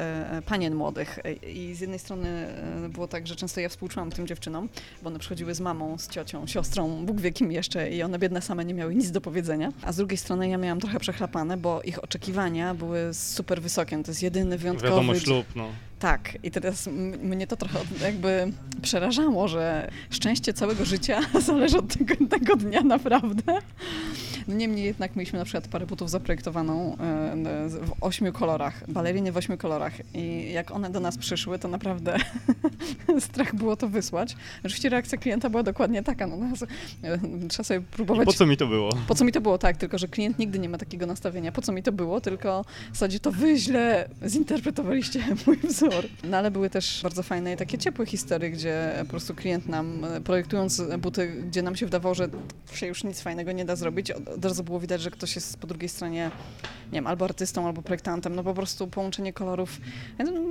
panien młodych i z jednej strony było tak, że często ja współczułam tym dziewczynom, bo one przychodziły z mamą, z ciocią, siostrą, Bóg wie kim jeszcze i one biedne same nie miały nic do powiedzenia, a z drugiej strony ja miałam trochę przechlapane, bo ich oczekiwania były super wysokie. To jest jedyny wyjątkowy... Wiadomo, ślub, no. Tak, i teraz mnie to trochę jakby przerażało, że szczęście całego życia zależy od tego, tego dnia naprawdę. No niemniej jednak mieliśmy na przykład parę butów zaprojektowaną e, w ośmiu kolorach, baleriny w ośmiu kolorach i jak one do nas przyszły, to naprawdę strach było to wysłać. Oczywiście reakcja klienta była dokładnie taka, no, no trzeba sobie próbować... Po co mi to było? Po co mi to było, tak, tylko że klient nigdy nie ma takiego nastawienia, po co mi to było, tylko w zasadzie to wy źle zinterpretowaliście mój wzór. No ale były też bardzo fajne i takie ciepłe historie, gdzie po prostu klient nam, projektując buty, gdzie nam się wydawało, że się już nic fajnego nie da zrobić, od razu było widać, że ktoś jest po drugiej stronie, nie wiem, albo artystą, albo projektantem, no po prostu połączenie kolorów,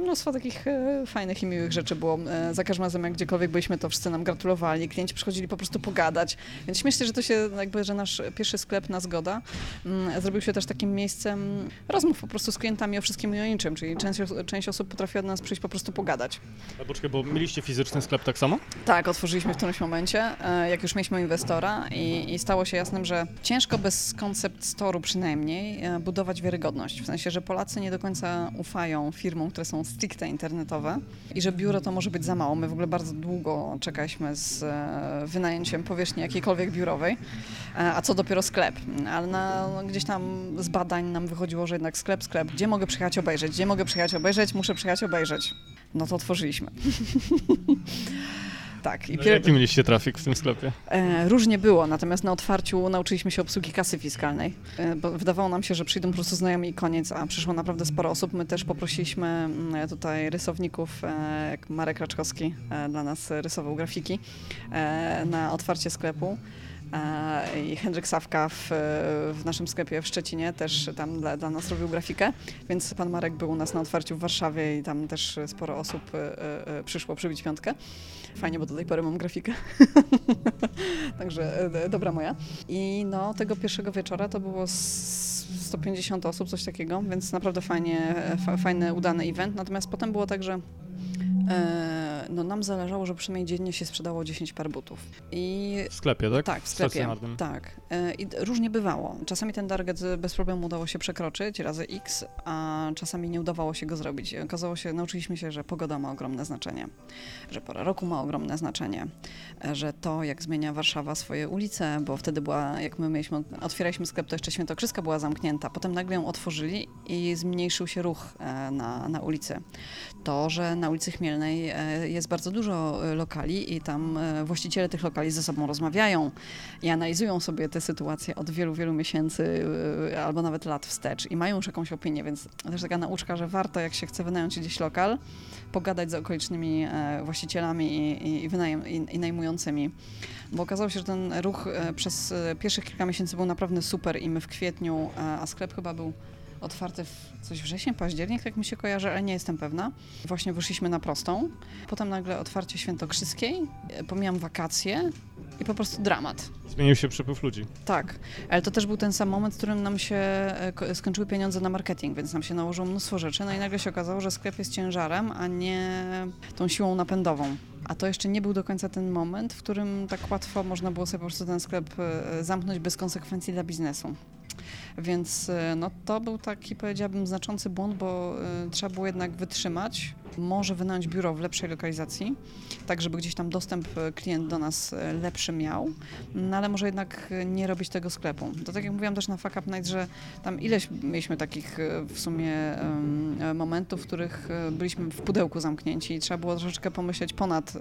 mnóstwo takich e, fajnych i miłych rzeczy było. E, za każdym razem, jak gdziekolwiek byliśmy, to wszyscy nam gratulowali, klienci przychodzili po prostu pogadać, więc śmiesznie, że to się jakby, że nasz pierwszy sklep na Zgoda mm, zrobił się też takim miejscem rozmów po prostu z klientami o wszystkim i o niczym, czyli część, część osób potrafi od nas przyjść po prostu pogadać. A poczekaj, bo mieliście fizyczny sklep tak samo? Tak, otworzyliśmy w którymś momencie, e, jak już mieliśmy inwestora i, i stało się jasnym, że ciężko bez koncept storu przynajmniej e, budować wiarygodność. W sensie, że Polacy nie do końca ufają firmom, które są stricte internetowe i że biuro to może być za mało. My w ogóle bardzo długo czekaliśmy z e, wynajęciem powierzchni jakiejkolwiek biurowej, a co dopiero sklep. Ale na, no, gdzieś tam z badań nam wychodziło, że jednak sklep, sklep, gdzie mogę przyjechać obejrzeć, gdzie mogę przyjechać obejrzeć, muszę przyjechać obejrzeć no to otworzyliśmy. Tak. I no, pier... Jaki mieliście trafik w tym sklepie? E, różnie było, natomiast na otwarciu nauczyliśmy się obsługi kasy fiskalnej, e, bo wydawało nam się, że przyjdą po prostu znajomi i koniec, a przyszło naprawdę sporo osób. My też poprosiliśmy mm, tutaj rysowników, e, jak Marek Raczkowski e, dla nas rysował grafiki, e, na otwarcie sklepu. E, i Henryk Sawka w, w, naszym sklepie w Szczecinie też tam dla, dla, nas robił grafikę, więc pan Marek był u nas na otwarciu w Warszawie i tam też sporo osób e, e, przyszło przybić piątkę. Fajnie, bo do tej pory mam grafikę. Także dobra moja. I no, tego pierwszego wieczora to było 150 osób, coś takiego, więc naprawdę fajnie, fajny, udany event. Natomiast potem było tak, że no nam zależało, żeby przynajmniej dziennie się sprzedało 10 par butów. I w sklepie, tak? Tak, w sklepie. Tak. E, I różnie bywało. Czasami ten target bez problemu udało się przekroczyć razy X, a czasami nie udawało się go zrobić. I okazało się, nauczyliśmy się, że pogoda ma ogromne znaczenie, że pora roku ma ogromne znaczenie, e, że to, jak zmienia Warszawa swoje ulice, bo wtedy była, jak my mieliśmy, otwieraliśmy sklep, to jeszcze Świętokrzyska była zamknięta. Potem nagle ją otworzyli i zmniejszył się ruch na, na ulicy. To, że na ulicy Chmielnej E, jest bardzo dużo e, lokali i tam e, właściciele tych lokali ze sobą rozmawiają i analizują sobie te sytuacje od wielu, wielu miesięcy albo nawet lat wstecz i mają już jakąś opinię, więc też taka nauczka, że warto, jak się chce wynająć gdzieś lokal, pogadać z okolicznymi właścicielami i, i, wynajem, i, i najmującymi. Bo okazało się, że ten ruch przez pierwszych kilka miesięcy był naprawdę super i my w kwietniu, a sklep chyba był otwarte w coś wrzesień, październik, tak mi się kojarzy, ale nie jestem pewna. Właśnie wyszliśmy na prostą. Potem nagle otwarcie Świętokrzyskiej, pomijam wakacje i po prostu dramat. Zmienił się przepływ ludzi. Tak, ale to też był ten sam moment, w którym nam się e, skończyły pieniądze na marketing, więc nam się nałożyło mnóstwo rzeczy, no i nagle się okazało, że sklep jest ciężarem, a nie tą siłą napędową. A to jeszcze nie był do końca ten moment, w którym tak łatwo można było sobie po prostu ten sklep e, zamknąć bez konsekwencji dla biznesu. Więc e, no, to był taki, powiedziałabym, znaczący błąd, bo y, trzeba było jednak wytrzymać może wynająć biuro w lepszej lokalizacji, tak żeby gdzieś tam dostęp e, klient do nas e, lepszy miał, no ale może jednak nie robić tego sklepu. To tak jak mówiłam też na Fuck Up Night, że tam ileś mieliśmy takich w sumie um, momentów, w których byliśmy w pudełku zamknięci i trzeba było troszeczkę pomyśleć ponad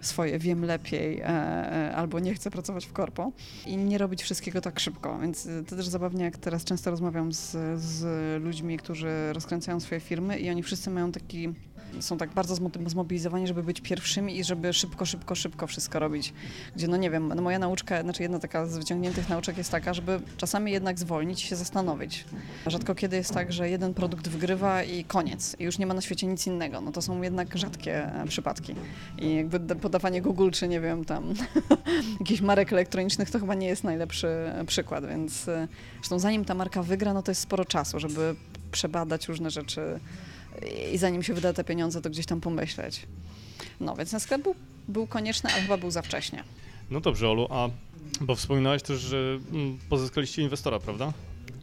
swoje wiem lepiej albo nie chcę pracować w korpo i nie robić wszystkiego tak szybko, więc to też zabawnie, jak teraz często rozmawiam z, z ludźmi, którzy rozkręcają swoje firmy i oni wszyscy mają taki są tak bardzo zmobilizowani, żeby być pierwszymi i żeby szybko, szybko, szybko wszystko robić. Gdzie, no nie wiem, no moja nauczka, znaczy jedna taka z wyciągniętych nauczek jest taka, żeby czasami jednak zwolnić i się zastanowić. Rzadko kiedy jest tak, że jeden produkt wygrywa i koniec. I już nie ma na świecie nic innego. No to są jednak rzadkie e, przypadki. I jakby podawanie Google, czy nie wiem, tam jakichś marek elektronicznych, to chyba nie jest najlepszy e, przykład, więc e, zresztą zanim ta marka wygra, no to jest sporo czasu, żeby przebadać różne rzeczy i zanim się wyda te pieniądze, to gdzieś tam pomyśleć. No, więc ten sklep był, był konieczny, ale chyba był za wcześnie. No dobrze, Olu, a bo wspominałaś też, że mm, pozyskaliście inwestora, prawda?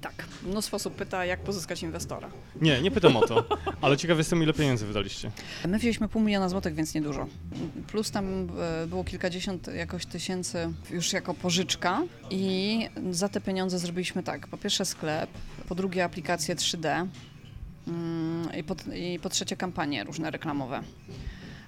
Tak. Mnóstwo osób pyta, jak pozyskać inwestora. Nie, nie pytam o to, ale ciekaw jestem, ile pieniędzy wydaliście. My wzięliśmy pół miliona złotych, więc niedużo. Plus tam e, było kilkadziesiąt jakoś tysięcy już jako pożyczka i za te pieniądze zrobiliśmy tak. Po pierwsze sklep, po drugie aplikację 3D, Mm, i po, i po trzecie kampanie różne reklamowe.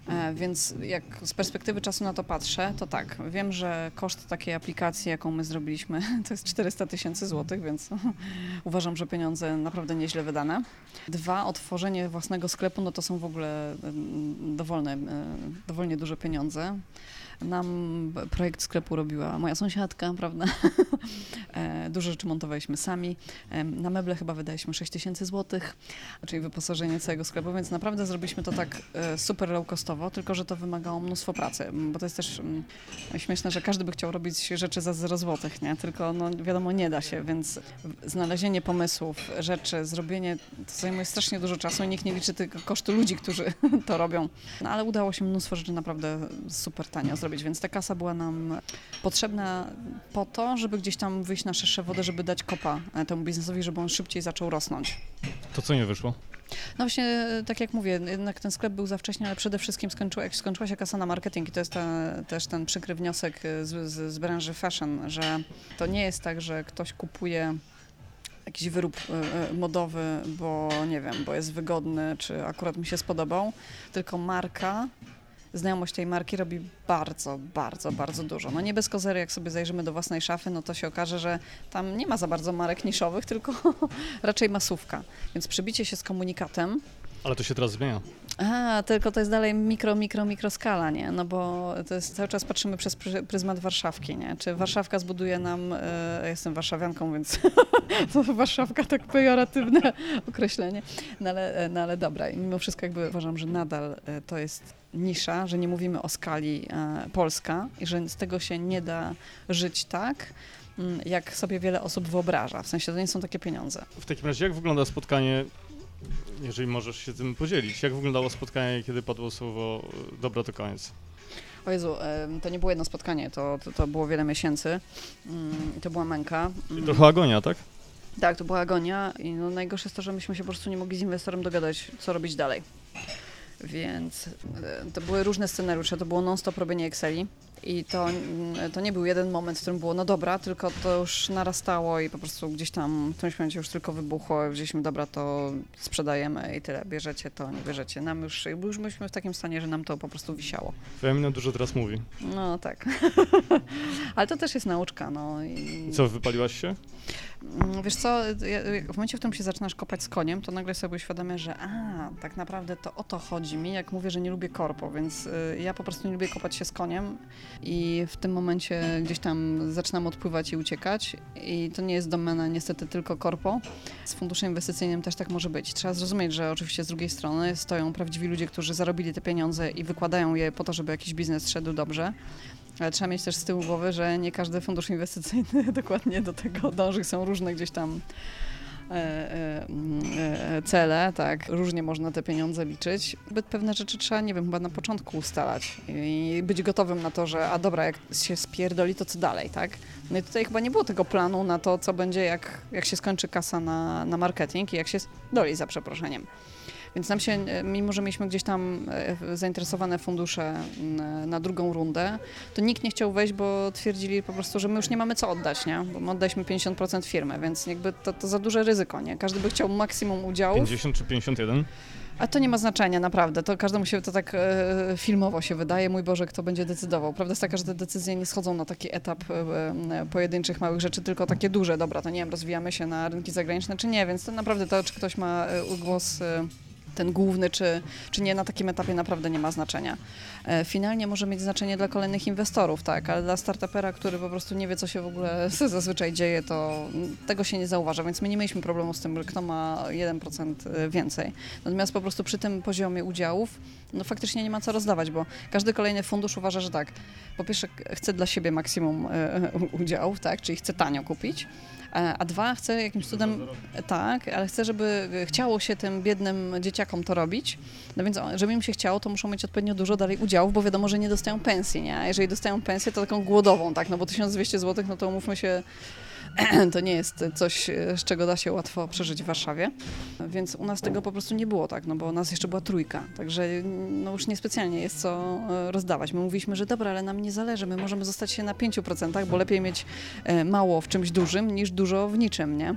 E, więc jak z perspektywy czasu na to patrzę, to tak, wiem, że koszt takiej aplikacji, jaką my zrobiliśmy, to jest 400 tysięcy złotych, więc uważam, że pieniądze naprawdę nieźle wydane. Dwa, otworzenie własnego sklepu, no to są w ogóle mm, dowolne, e, dowolnie duże pieniądze. Nam projekt sklepu robiła moja sąsiadka, prawda? E, dużo rzeczy montowaliśmy sami. Na meble chyba wydaliśmy 6 tysięcy złotych, czyli wyposażenie całego sklepu, więc naprawdę zrobiliśmy to tak e, super low costowo, tylko że to wymagało mnóstwo pracy, bo to jest też mm, śmieszne, że każdy by chciał robić rzeczy za 0 złotych, nie? Tylko no wiadomo, nie da się, więc znalezienie pomysłów, rzeczy, zrobienie, to zajmuje strasznie dużo czasu i nikt nie liczy tylko kosztu ludzi, którzy to robią. No ale udało się mnóstwo rzeczy naprawdę super tanio zrobić, więc ta kasa była nam potrzebna po to, żeby gdzieś tam wyjść na szersze wody, żeby dać kopa e, temu biznesowi, żeby on szybciej zaczął rosnąć. To co nie wyszło? No właśnie, e, tak jak mówię, jednak ten sklep był za wcześnie, ale przede wszystkim skończyła, skończyła się kasa na marketing i to jest ta, też ten przykry wniosek e, z, z, z branży fashion, że to nie jest tak, że ktoś kupuje jakiś wyrób modowy, bo nie wiem, bo jest wygodny, czy akurat mi się spodobał, tylko marka znajomość tej marki robi bardzo, bardzo, bardzo dużo. No nie bez kozery, jak sobie zajrzymy do własnej szafy, no to się okaże, że tam nie ma za bardzo marek niszowych, tylko raczej masówka. Więc przybicie się z komunikatem, ale to się teraz zmienia. A, tylko to jest dalej mikro, mikro, mikro skala, nie? No bo to jest, cały czas patrzymy przez pryzmat Warszawki, nie? Czy Warszawka zbuduje nam, e, jestem warszawianką, więc to Warszawka tak pejoratywne określenie, no ale, e, no ale dobra, I mimo wszystko jakby uważam, że nadal e, to jest nisza, że nie mówimy o skali e, Polska i że z tego się nie da żyć tak, mm, jak sobie wiele osób wyobraża. W sensie to nie są takie pieniądze. W takim razie jak wygląda spotkanie, jeżeli możesz się tym podzielić, jak wyglądało spotkanie, kiedy padło słowo e, dobra to koniec? O Jezu, to nie było jedno spotkanie, to, to, to było wiele miesięcy mm, i to była męka. I mm. trochę agonia, tak? Tak, to była agonia i no najgorsze jest to, że myśmy się po prostu nie mogli z inwestorem dogadać, co robić dalej. Więc e, to były różne scenariusze, to było non-stop robienie Exceli i to, mm, to nie był jeden moment, w którym było no dobra, tylko to już narastało i po prostu gdzieś tam w którymś momencie już tylko wybuchło, wzięliśmy dobra, to sprzedajemy i tyle, bierzecie to, nie bierzecie. Nam już, już byliśmy w takim stanie, że nam to po prostu wisiało. Twoja mina dużo teraz mówi. No tak. Ale to też jest nauczka, no. I... Co, wypaliłaś się? Mm, wiesz co, w momencie, w którym się zaczynasz kopać z koniem, to nagle sobie uświadamiasz, że a, tak naprawdę to o to chodzi mi, jak mówię, że nie lubię korpo, więc y, ja po prostu nie lubię kopać się z koniem i w tym momencie gdzieś tam zaczynam odpływać i uciekać i to nie jest domena niestety tylko korpo. Z funduszem inwestycyjnym też tak może być. Trzeba zrozumieć, że oczywiście z drugiej strony stoją prawdziwi ludzie, którzy zarobili te pieniądze i wykładają je po to, żeby jakiś biznes szedł dobrze. Ale trzeba mieć też z tyłu głowy, że nie każdy fundusz inwestycyjny dokładnie do tego dąży. Są różne gdzieś tam cele, tak, różnie można te pieniądze liczyć. Zbyt pewne rzeczy trzeba, nie wiem, chyba na początku ustalać i być gotowym na to, że a dobra, jak się spierdoli, to co dalej, tak? No i tutaj chyba nie było tego planu na to, co będzie, jak, jak się skończy kasa na, na marketing i jak się doli, za przeproszeniem. Więc nam się, mimo że mieliśmy gdzieś tam zainteresowane fundusze na drugą rundę, to nikt nie chciał wejść, bo twierdzili po prostu, że my już nie mamy co oddać, nie? Bo my oddaliśmy 50% firmy, więc jakby to, to za duże ryzyko, nie? Każdy by chciał maksimum udziału. 50 czy 51? A to nie ma znaczenia, naprawdę. To każdemu się to tak e, filmowo się wydaje. Mój Boże, kto będzie decydował. Prawda jest taka, że te decyzje nie schodzą na taki etap e, e, pojedynczych małych rzeczy, tylko takie duże. Dobra, to nie wiem, rozwijamy się na rynki zagraniczne, czy nie, więc to naprawdę to, czy ktoś ma e, głos e, ten główny, czy, czy nie, na takim etapie naprawdę nie ma znaczenia. E, finalnie może mieć znaczenie dla kolejnych inwestorów, tak, ale dla startupera, który po prostu nie wie, co się w ogóle zazwyczaj dzieje, to tego się nie zauważa, więc my nie mieliśmy problemu z tym, kto ma 1% e, więcej. Natomiast po prostu przy tym poziomie udziałów, no faktycznie nie ma co rozdawać, bo każdy kolejny fundusz uważa, że tak, po pierwsze chce dla siebie maksimum e, udziałów, tak, czyli chce tanio kupić, a dwa, chcę jakimś cudem, tak, ale chcę, żeby chciało się tym biednym dzieciakom to robić, no więc żeby im się chciało, to muszą mieć odpowiednio dużo dalej udziałów, bo wiadomo, że nie dostają pensji, nie? A jeżeli dostają pensję, to taką głodową, tak, no bo 1200 zł, no to umówmy się, to nie jest coś, z czego da się łatwo przeżyć w Warszawie. Więc u nas tego po prostu nie było tak, no bo u nas jeszcze była trójka, także no już niespecjalnie jest co e, rozdawać. My mówiliśmy, że dobra, ale nam nie zależy, my możemy zostać się na 5%, bo lepiej mieć e, mało w czymś dużym niż dużo w niczym, nie?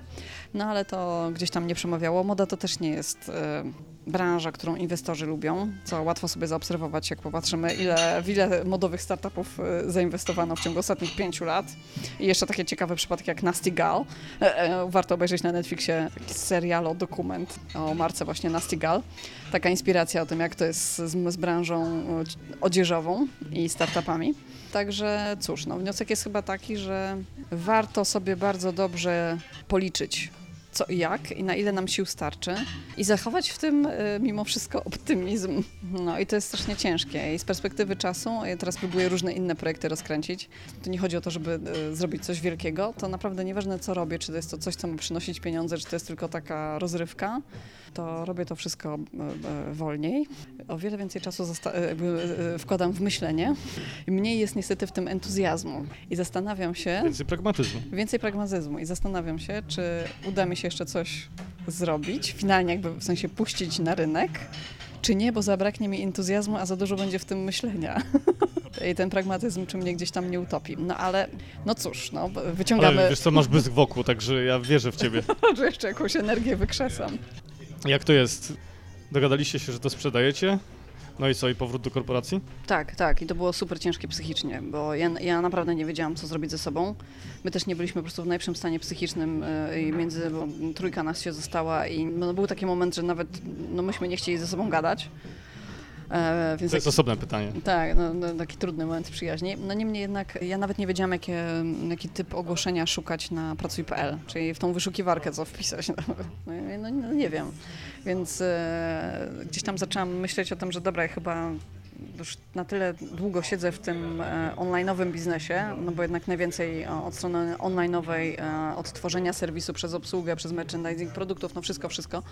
No ale to gdzieś tam nie przemawiało. Moda to też nie jest e, branża, którą inwestorzy lubią, co łatwo sobie zaobserwować, jak popatrzymy, ile, w ile modowych startupów e, zainwestowano w ciągu ostatnich pięciu lat. I jeszcze takie ciekawe przypadki jak Nasty Gal. E, warto obejrzeć na Netflixie taki serial, dokument o marce właśnie Nasty Gal. Taka inspiracja o tym, jak to jest z, z branżą odzieżową i startupami. Także cóż, no, wniosek jest chyba taki, że warto sobie bardzo dobrze policzyć, co i jak i na ile nam sił starczy i zachować w tym y, mimo wszystko optymizm. No i to jest strasznie ciężkie. I z perspektywy czasu, ja teraz próbuję różne inne projekty rozkręcić, to nie chodzi o to, żeby y, zrobić coś wielkiego, to naprawdę nieważne co robię, czy to jest to coś, co ma przynosić pieniądze, czy to jest tylko taka rozrywka, to robię to wszystko y, wolniej. O wiele więcej czasu wkładam w myślenie mniej jest niestety w tym entuzjazmu i zastanawiam się... Więcej pragmatyzmu. Więcej pragmatyzmu i zastanawiam się, czy uda mi się jeszcze coś zrobić, finalnie jakby w sensie puścić na rynek, czy nie, bo zabraknie mi entuzjazmu, a za dużo będzie w tym myślenia. I ten pragmatyzm czy mnie gdzieś tam nie utopi. No ale, no cóż, no, wyciągamy... Ale wiesz co, masz błysk wokół, także ja wierzę w ciebie. że jeszcze jakąś energię wykrzesam. Jak to jest? Dogadaliście się, że to sprzedajecie? No i co, i powrót do korporacji? Tak, tak. I to było super ciężkie psychicznie, bo ja, ja naprawdę nie wiedziałam, co zrobić ze sobą. My też nie byliśmy po prostu w najlepszym stanie psychicznym yy, i między, trójka nas się została i no, był taki moment, że nawet no, myśmy nie chcieli ze sobą gadać. E, to jest taki, osobne pytanie. Tak, no, no, taki trudny moment przyjaźni. No niemniej jednak ja nawet nie wiedziałam, jakie, jaki typ ogłoszenia szukać na pracuj.pl, czyli w tą wyszukiwarkę co wpisać. No, no, no nie wiem. Więc e, gdzieś tam zaczęłam myśleć o tym, że dobra, ja chyba już na tyle długo siedzę w tym e, online'owym biznesie, no bo jednak najwięcej e, od strony online'owej, e, od tworzenia serwisu przez obsługę, przez merchandising produktów, no wszystko, wszystko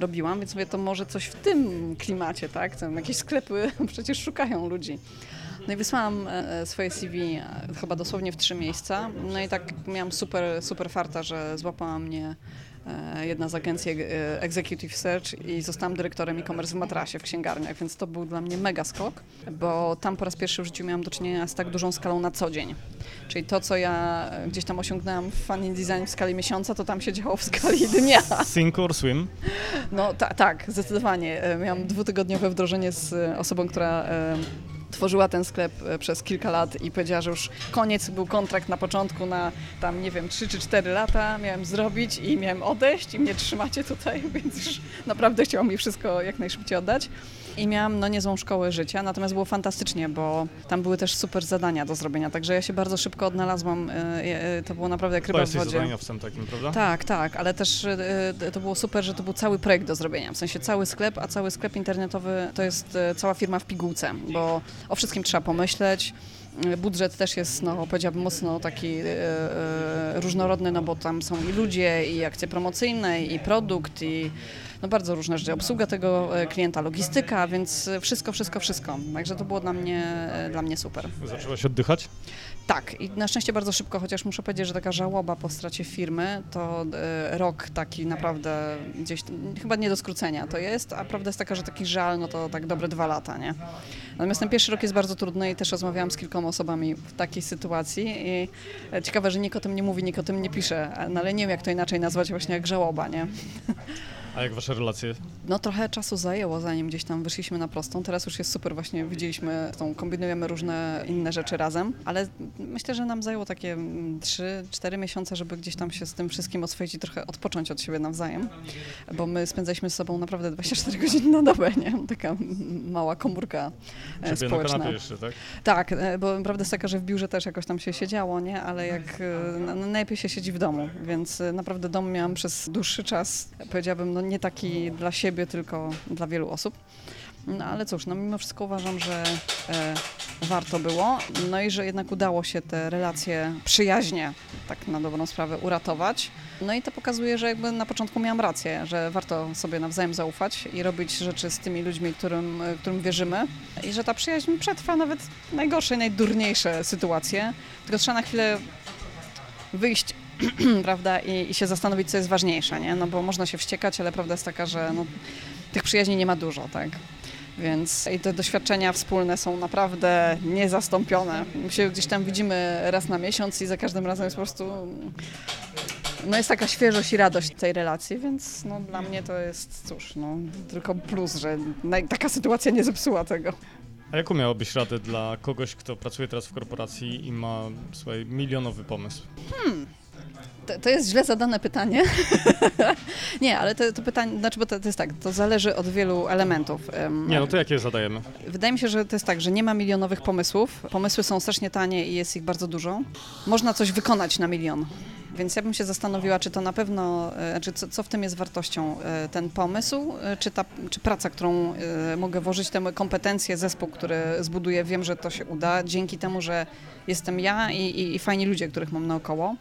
robiłam, więc mówię, to może coś w tym klimacie, tak? Tam jakieś sklepy przecież szukają ludzi. No i wysłałam swoje CV chyba dosłownie w trzy miejsca. No i tak miałam super, super farta, że złapała mnie jedna z agencji e, Executive Search i zostałam dyrektorem e-commerce w Matrasie w księgarniach, więc to był dla mnie mega skok, bo tam po raz pierwszy w życiu miałam do czynienia z tak dużą skalą na co dzień. Czyli to, co ja gdzieś tam osiągnęłam w funny design w skali miesiąca, to tam się działo w skali dnia. Sink or swim? No ta, tak, zdecydowanie. E, miałam dwutygodniowe wdrożenie z osobą, która tworzyła ten sklep e, przez kilka lat i powiedziała, że już koniec, był kontrakt na początku na tam, nie wiem, 3 czy 4 lata miałem zrobić i miałem odejść i mnie trzymacie tutaj, więc już naprawdę chciałam mi wszystko jak najszybciej oddać. I miałam no niezłą szkołę życia, natomiast było fantastycznie, bo tam były też super zadania do zrobienia, także ja się bardzo szybko odnalazłam, e, e, to było naprawdę jak ryba w wodzie. takim, prawda? Tak, tak, ale też to było super, że to był cały projekt do zrobienia, w sensie cały sklep, a cały sklep internetowy to jest cała firma w pigułce, bo o wszystkim trzeba pomyśleć. Budżet też jest, no, powiedziałabym, mocno taki e, różnorodny, no bo tam są i ludzie, i akcje promocyjne, i produkt, i no bardzo różne rzeczy. Obsługa tego e, klienta, logistyka, więc wszystko, wszystko, wszystko. Także to było dla mnie, e, dla mnie super. Zaczęłaś oddychać? Tak, i na szczęście bardzo szybko, chociaż muszę powiedzieć, że taka żałoba po stracie firmy, to e, rok taki naprawdę gdzieś, chyba nie do skrócenia to jest, a prawda jest taka, że taki żal, no to tak dobre dwa lata, nie? Natomiast ten pierwszy rok jest bardzo trudny i też rozmawiałam z kilkoma osobami w takiej sytuacji i ciekawe, że nikt o tym nie mówi, nikt o tym nie pisze, no ale nie wiem, jak to inaczej nazwać właśnie jak żałoba, nie? A jak wasze relacje? No trochę czasu zajęło, zanim gdzieś tam wyszliśmy na prostą. Teraz już jest super, właśnie widzieliśmy, tą, kombinujemy różne inne rzeczy razem, ale myślę, że nam zajęło takie 3-4 miesiące, żeby gdzieś tam się z tym wszystkim oswoić i trochę odpocząć od siebie nawzajem, bo my spędzaliśmy z sobą naprawdę 24 godziny na dobę, nie? Taka mała komórka e, Ciebie społeczna. na jeszcze, tak? Tak, e, bo prawda jest taka, że w biurze też jakoś tam się siedziało, nie? Ale jak e, najlepiej się siedzi w domu, więc naprawdę dom miałam przez dłuższy czas, powiedziałabym, no nie taki dla siebie, tylko dla wielu osób. No ale cóż, no mimo wszystko uważam, że e, warto było, no i że jednak udało się te relacje przyjaźnie, tak na dobrą sprawę, uratować. No i to pokazuje, że jakby na początku miałam rację, że warto sobie nawzajem zaufać i robić rzeczy z tymi ludźmi, którym, którym wierzymy i że ta przyjaźń przetrwa nawet najgorsze, najdurniejsze sytuacje, tylko trzeba na chwilę wyjść prawda, I, i, się zastanowić, co jest ważniejsze, nie? No bo można się wściekać, ale prawda jest taka, że no, tych przyjaźni nie ma dużo, tak? Więc i te doświadczenia wspólne są naprawdę niezastąpione. My się gdzieś tam widzimy raz na miesiąc i za każdym razem jest po prostu no jest taka świeżość i radość tej relacji, więc no, dla mnie to jest, cóż, no, tylko plus, że taka sytuacja nie zepsuła tego. A jaką miałabyś radę dla kogoś, kto pracuje teraz w korporacji i ma, słuchaj, milionowy pomysł? Hmm. To, to, jest źle zadane pytanie. nie, ale to, to pytanie, znaczy, bo to, to, jest tak, to zależy od wielu elementów. Nie, no to jakie zadajemy? Wydaje mi się, że to jest tak, że nie ma milionowych pomysłów. Pomysły są strasznie tanie i jest ich bardzo dużo. Można coś wykonać na milion. Więc ja bym się zastanowiła, czy to na pewno, e, znaczy co, co w tym jest wartością, e, ten pomysł, e, czy, ta, czy praca, którą mogę włożyć, te kompetencje, zespół, który zbuduję, wiem, że to się uda, dzięki temu, że jestem ja i, i, i fajni ludzie, których mam naokoło.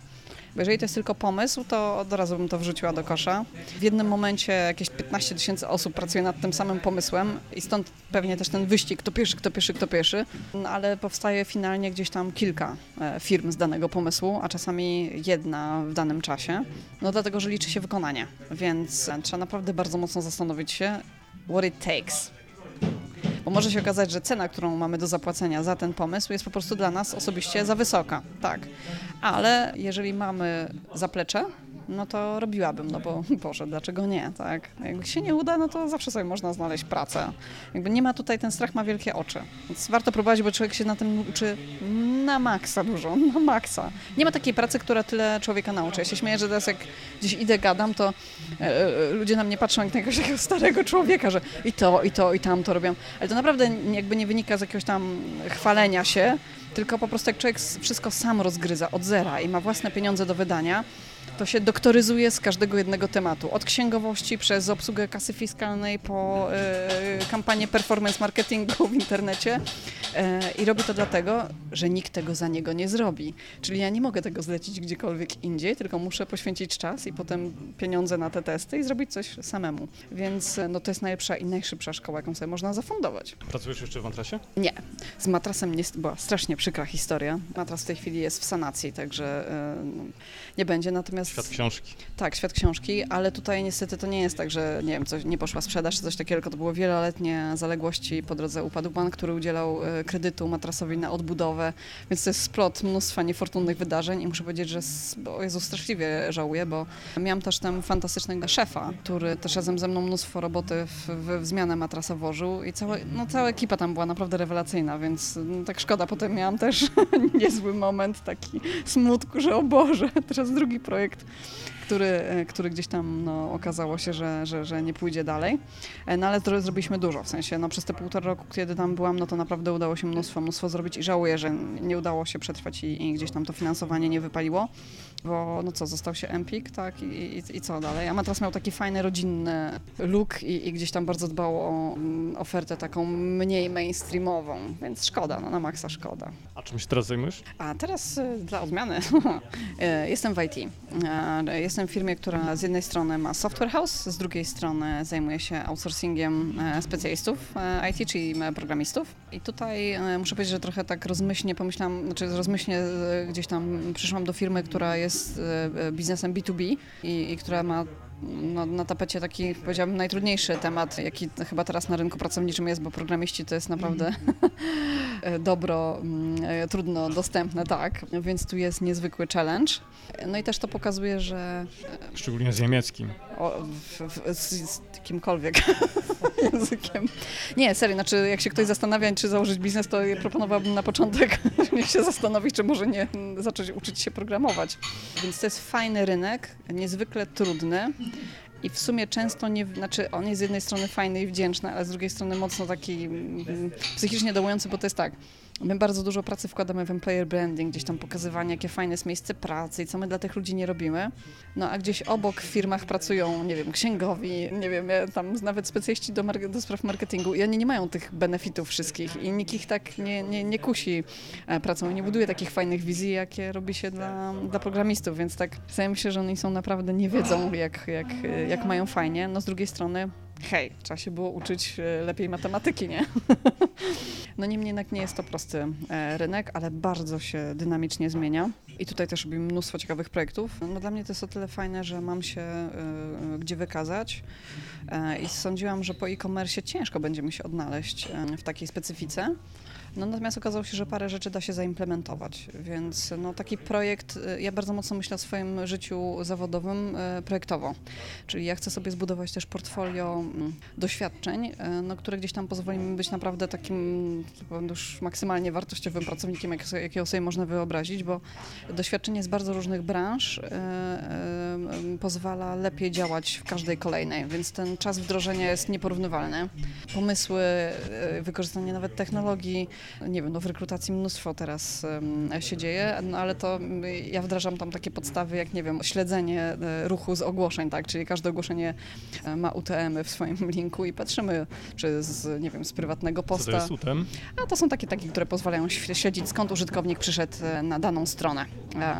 Bo jeżeli to jest tylko pomysł, to od razu bym to wrzuciła do kosza. W jednym momencie jakieś 15 tysięcy osób pracuje nad tym samym pomysłem i stąd pewnie też ten wyścig, kto pierwszy, kto pierwszy, kto pierwszy, no, ale powstaje finalnie gdzieś tam kilka e, firm z danego pomysłu, a czasami jedna w danym czasie, no dlatego, że liczy się wykonanie, więc trzeba naprawdę bardzo mocno zastanowić się, what it takes. Bo może się okazać, że cena, którą mamy do zapłacenia za ten pomysł jest po prostu dla nas osobiście za wysoka. Tak. Ale jeżeli mamy zaplecze, no to robiłabym, no bo Boże, dlaczego nie, tak? Jak się nie uda, no to zawsze sobie można znaleźć pracę. Jakby nie ma tutaj, ten strach ma wielkie oczy, więc warto próbować, bo człowiek się na tym uczy na maksa dużo, na maksa. Nie ma takiej pracy, która tyle człowieka nauczy. Ja się śmieję, że teraz jak gdzieś idę, gadam, to e, e ludzie na mnie patrzą jak na jakiegoś starego człowieka, że i to, i to, i tam to robią. Ale to naprawdę jakby nie wynika z jakiegoś tam chwalenia się, tylko po prostu jak człowiek wszystko sam rozgryza od zera i ma własne pieniądze do wydania, to się doktoryzuje z każdego jednego tematu. Od księgowości przez obsługę kasy fiskalnej po y, kampanię performance marketingu w internecie. Y, I robi to dlatego, że nikt tego za niego nie zrobi. Czyli ja nie mogę tego zlecić gdziekolwiek indziej, tylko muszę poświęcić czas i potem pieniądze na te testy i zrobić coś samemu. Więc no, to jest najlepsza i najszybsza szkoła, jaką sobie można zafundować. Pracujesz jeszcze w matrasie? Nie. Z matrasem nie, była strasznie przykra historia. Matras w tej chwili jest w sanacji, także y, nie będzie. Natomiast Świat książki. Tak, świat książki, ale tutaj niestety to nie jest tak, że nie wiem, coś, nie poszła sprzedaż czy coś takiego, tylko to było wieloletnie zaległości. Po drodze upadł bank, który udzielał e, kredytu matrasowi na odbudowę, więc to jest splot mnóstwa niefortunnych wydarzeń i muszę powiedzieć, że o Jezu, straszliwie żałuję, bo miałam też tam fantastycznego szefa, który też razem ze mną mnóstwo roboty w, w, w zmianę matrasa włożył i całe, no, cała ekipa tam była naprawdę rewelacyjna, więc no, tak szkoda, potem miałam też niezły moment taki smutku, że o Boże, teraz drugi projekt projekt, który, e, który gdzieś tam no, okazało się, że, że, że nie pójdzie dalej. E, no ale zrobiliśmy dużo, w sensie no, przez te półtora roku, kiedy tam byłam, no to naprawdę udało się mnóstwo, mnóstwo zrobić i żałuję, że nie udało się przetrwać i, i gdzieś tam to finansowanie nie wypaliło bo no co, został się Empik, tak, I, i, i co dalej? Amatras miał taki fajny, rodzinny look i, i gdzieś tam bardzo dbał o um, ofertę taką mniej mainstreamową, więc szkoda, no na maksa szkoda. A czym się teraz zajmujesz? A teraz y, dla odmiany y, jestem w IT. Y, jestem w firmie, która z jednej strony ma software house, z drugiej strony zajmuje się outsourcingiem specjalistów IT, czyli programistów. I tutaj muszę powiedzieć, że trochę tak rozmyślnie pomyślałam, znaczy rozmyślnie gdzieś tam przyszłam do firmy, która jest biznesem B2B i, i która ma no, na tapecie taki, powiedziałabym, najtrudniejszy temat, jaki chyba teraz na rynku pracowniczym jest, bo programiści to jest naprawdę dobro mm, e, trudno dostępne, tak, więc tu jest niezwykły challenge. No i też to pokazuje, że... E, Szczególnie z niemieckim. O, w, w, z, z jakimkolwiek językiem. Nie, serio, znaczy jak się ktoś zastanawia, czy założyć biznes, to proponowałabym na początek, niech się zastanowić, czy może nie zacząć uczyć się programować. Więc to jest fajny rynek, niezwykle trudny. I w sumie często nie, znaczy on jest z jednej strony fajny i wdzięczny, ale z drugiej strony mocno taki mm, psychicznie dołujący, bo to jest tak, My bardzo dużo pracy wkładamy w employer branding, gdzieś tam pokazywanie, jakie fajne jest miejsce pracy i co my dla tych ludzi nie robimy. No a gdzieś obok w firmach pracują, nie wiem, księgowi, nie wiem, tam nawet specjaliści do, do spraw marketingu i oni nie mają tych benefitów wszystkich i nikt ich tak nie, nie, nie kusi e, pracą i nie buduje takich fajnych wizji, jakie robi się dla, dla programistów, więc tak wydaje mi się, że oni są naprawdę, nie wiedzą, jak, jak, jak mają fajnie. No z drugiej strony hej, trzeba się było uczyć e, lepiej matematyki, nie? No niemniej jednak nie jest to prosty e, rynek, ale bardzo się dynamicznie zmienia. I tutaj też robimy mnóstwo ciekawych projektów. No dla mnie to jest o tyle fajne, że mam się y, gdzie wykazać i sądziłam, że po e-commerce ciężko będzie mi się odnaleźć w takiej specyfice. No, natomiast okazało się, że parę rzeczy da się zaimplementować, więc no, taki projekt, y, ja bardzo mocno myślę o swoim życiu zawodowym y, projektowo, czyli ja chcę sobie zbudować też portfolio mm, doświadczeń, y, no, które gdzieś tam pozwoli mi być naprawdę takim już maksymalnie wartościowym pracownikiem, jakiego sobie można wyobrazić, bo doświadczenie z bardzo różnych branż pozwala lepiej działać w każdej kolejnej, więc ten czas wdrożenia jest nieporównywalny. Pomysły, wykorzystanie nawet technologii, nie wiem, no w rekrutacji mnóstwo teraz się dzieje, no ale to ja wdrażam tam takie podstawy jak, nie wiem, śledzenie e, ruchu z ogłoszeń, tak, czyli każde ogłoszenie e, ma UTM-y w swoim linku i patrzymy, czy z, nie wiem, z prywatnego posta. Co to jest UTM? A to są takie takie, które pozwalają śledzić, skąd użytkownik przyszedł e, na daną stronę.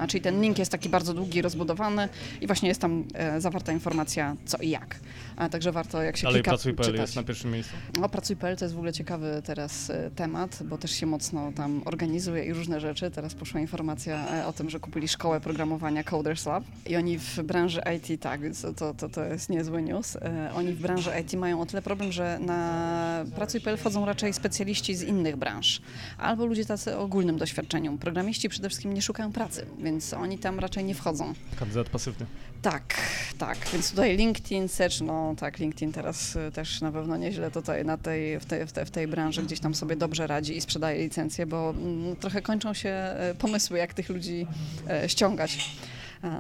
Czyli ten link jest taki bardzo długi, rozbudowany i właśnie jest tam zawarta informacja co i jak. A, także warto, jak się Ale klika, Pracuj.pl jest na pierwszym miejscu? No, Pracuj.pl to jest w ogóle ciekawy teraz temat, bo też się mocno tam organizuje i różne rzeczy. Teraz poszła informacja e, o tym, że kupili szkołę programowania Coders Lab i oni w branży IT, tak, to, to, to jest niezły news, e, oni w branży IT mają o tyle problem, że na Pracuj.pl wchodzą raczej specjaliści z innych branż albo ludzie tacy o ogólnym doświadczeniu. Programiści przede wszystkim nie szukają pracy, więc oni tam raczej nie wchodzą. Kandydat pasywny. Tak, tak, więc tutaj LinkedIn, Search, no tak, LinkedIn teraz e, też na pewno nieźle tutaj na tej, w, tej, w, tej, w tej branży gdzieś tam sobie dobrze radzi i sprzedaje licencje, bo mm, trochę kończą się e, pomysły, jak tych ludzi e, ściągać.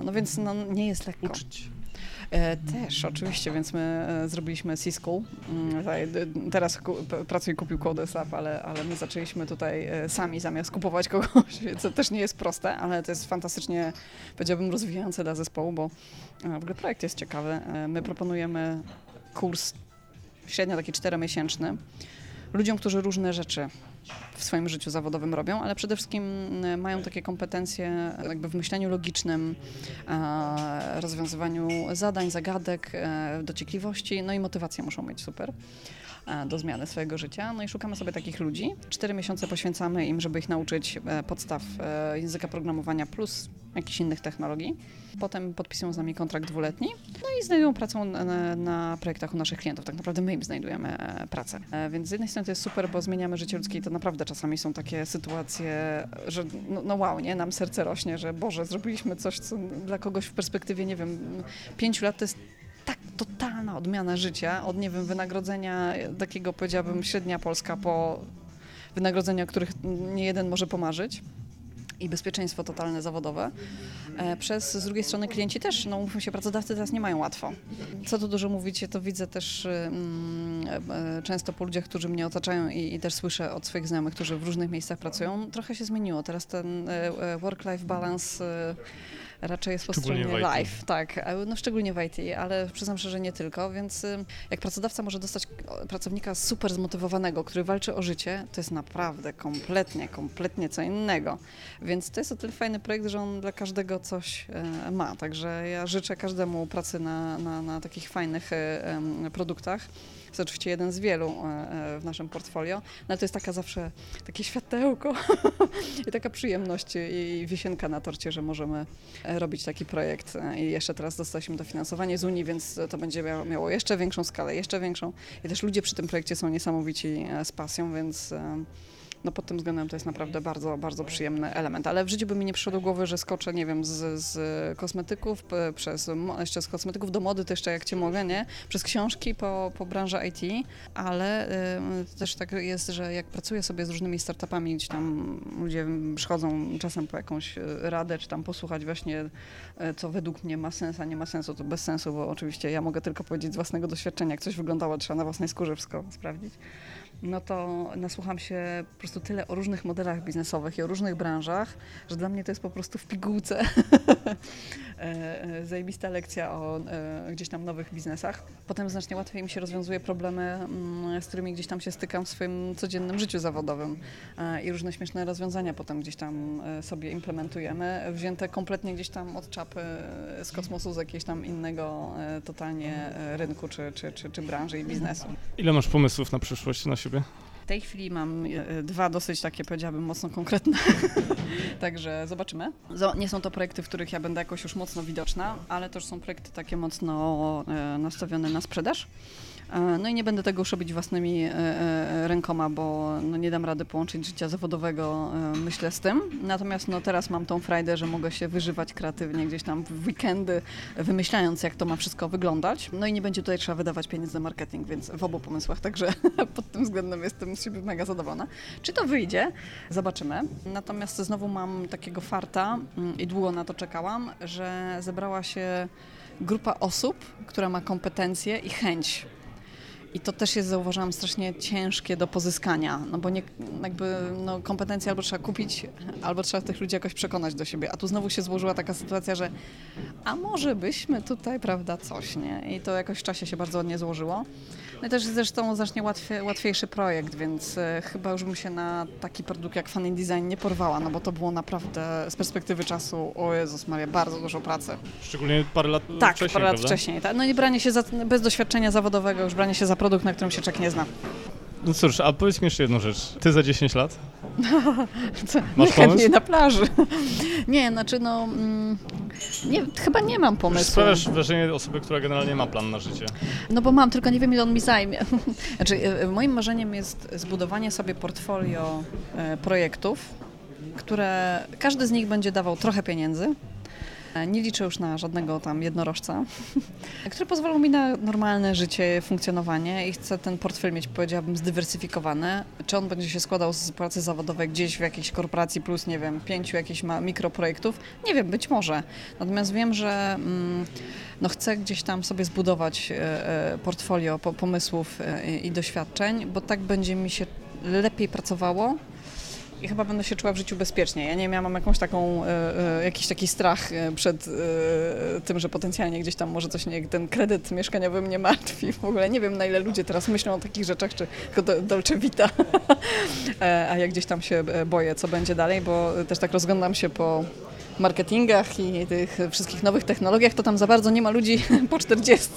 No więc no, nie jest lekko. Uczyć. E, też, oczywiście, więc my e, zrobiliśmy C-School. Mm, teraz Pracuj kupił Codesap, ale, ale my zaczęliśmy tutaj e, sami zamiast kupować kogoś, to też nie jest proste, ale to jest fantastycznie, powiedziałbym, rozwijające dla zespołu, bo w ogóle projekt jest ciekawy. My proponujemy kurs średnio taki czteromiesięczny ludziom, którzy różne rzeczy w swoim życiu zawodowym robią, ale przede wszystkim e, mają takie kompetencje jakby w myśleniu logicznym, rozwiązywaniu zadań, zagadek, e, dociekliwości, no i motywację muszą mieć super do zmiany swojego życia. No i szukamy sobie takich ludzi. Cztery miesiące poświęcamy im, żeby ich nauczyć e, podstaw języka programowania plus jakichś innych technologii. Potem podpisują z nami kontrakt dwuletni, no i znajdują pracę na, projektach u naszych klientów. Tak naprawdę my im znajdujemy e, pracę. E, więc z jednej strony to jest super, bo zmieniamy życie ludzkie i to naprawdę czasami są takie sytuacje, że no, no wow, nie? Nam serce rośnie, że Boże, zrobiliśmy coś, co dla kogoś w perspektywie, nie wiem, pięciu lat to jest tak totalna odmiana życia, od nie wiem, wynagrodzenia takiego powiedziałabym średnia polska po wynagrodzenia, których nie jeden może pomarzyć i bezpieczeństwo totalne zawodowe. E, przez z drugiej strony klienci też, no mówmy się, pracodawcy teraz nie mają łatwo. Co tu dużo mówić, to widzę też mm, e, często po ludziach, którzy mnie otaczają i, i, też słyszę od swoich znajomych, którzy w różnych miejscach pracują. Trochę się zmieniło. Teraz ten e, work-life balance raczej jest po stronie live. Tak, no szczególnie w IT, ale przyznam szczerze, że nie tylko, więc jak pracodawca może dostać pracownika super zmotywowanego, który walczy o życie, to jest naprawdę kompletnie, kompletnie co innego. Więc to jest o tyle fajny projekt, że on dla każdego coś e, ma. Także ja życzę każdemu pracy na, na, na takich fajnych e, produktach jest oczywiście jeden z wielu e, e, w naszym portfolio, no ale to jest taka zawsze takie światełko i taka przyjemność i wisienka na torcie, że możemy e, robić taki projekt. I jeszcze teraz dostaliśmy dofinansowanie z Unii, więc to będzie miało jeszcze większą skalę, jeszcze większą. I też ludzie przy tym projekcie są niesamowici z pasją, więc no pod tym względem to jest naprawdę bardzo, bardzo przyjemny element. Ale w życiu by mi nie przyszło do głowy, że skoczę, nie wiem, z, z kosmetyków, przez, jeszcze z kosmetyków do mody, to jeszcze jak cię mogę, nie? Przez książki po, po branżę IT, ale y, też tak jest, że jak pracuję sobie z różnymi startupami, gdzie tam ludzie przychodzą czasem po jakąś y, radę, czy tam posłuchać właśnie, y, co według mnie ma sens, a nie ma sensu, to bez sensu, bo oczywiście ja mogę tylko powiedzieć z własnego doświadczenia, jak coś wyglądało, trzeba na własnej skórze wszystko sprawdzić no to nasłucham się po prostu tyle o różnych modelach biznesowych i o różnych branżach, że dla mnie to jest po prostu w pigułce e, e, zajebista lekcja o e, gdzieś tam nowych biznesach. Potem znacznie łatwiej mi się rozwiązuje problemy, mm, z którymi gdzieś tam się stykam w swoim codziennym życiu zawodowym i różne śmieszne rozwiązania potem gdzieś tam sobie implementujemy, wzięte kompletnie gdzieś tam od czapy z kosmosu, z jakiegoś tam innego totalnie rynku czy, czy, czy, czy branży i biznesu. Ile masz pomysłów na przyszłość na W tej chwili mam e, dwa dosyć takie, powiedziałabym, mocno konkretne. Także zobaczymy. Nie są to projekty, w których ja będę jakoś już mocno widoczna, ale też są projekty takie mocno e, nastawione na sprzedaż. E, no i nie będę tego już robić własnymi e, e, rękoma, bo no nie dam rady połączyć życia zawodowego, myślę, z tym. Natomiast no teraz mam tą frajdę, że mogę się wyżywać kreatywnie gdzieś tam w weekendy, wymyślając, jak to ma wszystko wyglądać. No i nie będzie tutaj trzeba wydawać pieniędzy na marketing, więc w obu pomysłach, także pod tym względem jestem z siebie mega zadowolona. Czy to wyjdzie? Zobaczymy. Natomiast znowu mam takiego farta mm, i długo na to czekałam, że zebrała się grupa osób, która ma kompetencje i chęć i to też jest, zauważyłam, strasznie ciężkie do pozyskania, no bo nie, jakby no, kompetencje albo trzeba kupić, albo trzeba tych ludzi jakoś przekonać do siebie. A tu znowu się złożyła taka sytuacja, że a może byśmy tutaj, prawda, coś, nie? I to jakoś w czasie się bardzo nie złożyło. No też zresztą znacznie łatwiej, łatwiejszy projekt, więc e, chyba już bym się na taki produkt jak Fan Design nie porwała, no bo to było naprawdę z perspektywy czasu, o Jezus Maria, bardzo dużo pracy. Szczególnie parę lat tak, wcześniej, parę lat prawda? wcześniej. Tak. No i branie się za, bez doświadczenia zawodowego, już branie się za produkt, na którym się czek nie zna. No cóż, a powiedz mi jeszcze jedną rzecz. Ty za 10 lat? Co? Masz pomysł? na plaży. nie, znaczy no... Mm, nie, chyba nie mam pomysłu. Sprawiasz wrażenie osoby, która generalnie ma plan na życie. No bo mam, tylko nie wiem ile on mi zajmie. znaczy, e, moim marzeniem jest zbudowanie sobie portfolio e, projektów, które każdy z nich będzie dawał trochę pieniędzy, E, nie liczę już na żadnego tam jednorożca, który pozwolił mi na normalne życie, funkcjonowanie i chcę ten portfel mieć, powiedziałabym, zdywersyfikowany. Czy on będzie się składał z pracy zawodowej gdzieś w jakiejś korporacji plus, nie wiem, pięciu jakichś mikroprojektów? Nie wiem, być może. Natomiast wiem, że mm, no chcę gdzieś tam sobie zbudować e, e, portfolio pomysłów i doświadczeń, bo tak będzie mi się lepiej pracowało i chyba będę się czuła w życiu bezpiecznie. Ja nie miałam jakąś taką, e, e, jakiś taki strach e, przed tym, że potencjalnie gdzieś tam może coś nie, ten kredyt mieszkaniowy mnie martwi. W ogóle nie wiem na ile ludzie teraz myślą o takich rzeczach, czy tylko Dolce Vita, a ja gdzieś tam się boję, co będzie dalej, bo też tak rozglądam się po marketingach i tych wszystkich nowych technologiach, to tam za bardzo nie ma ludzi po 40.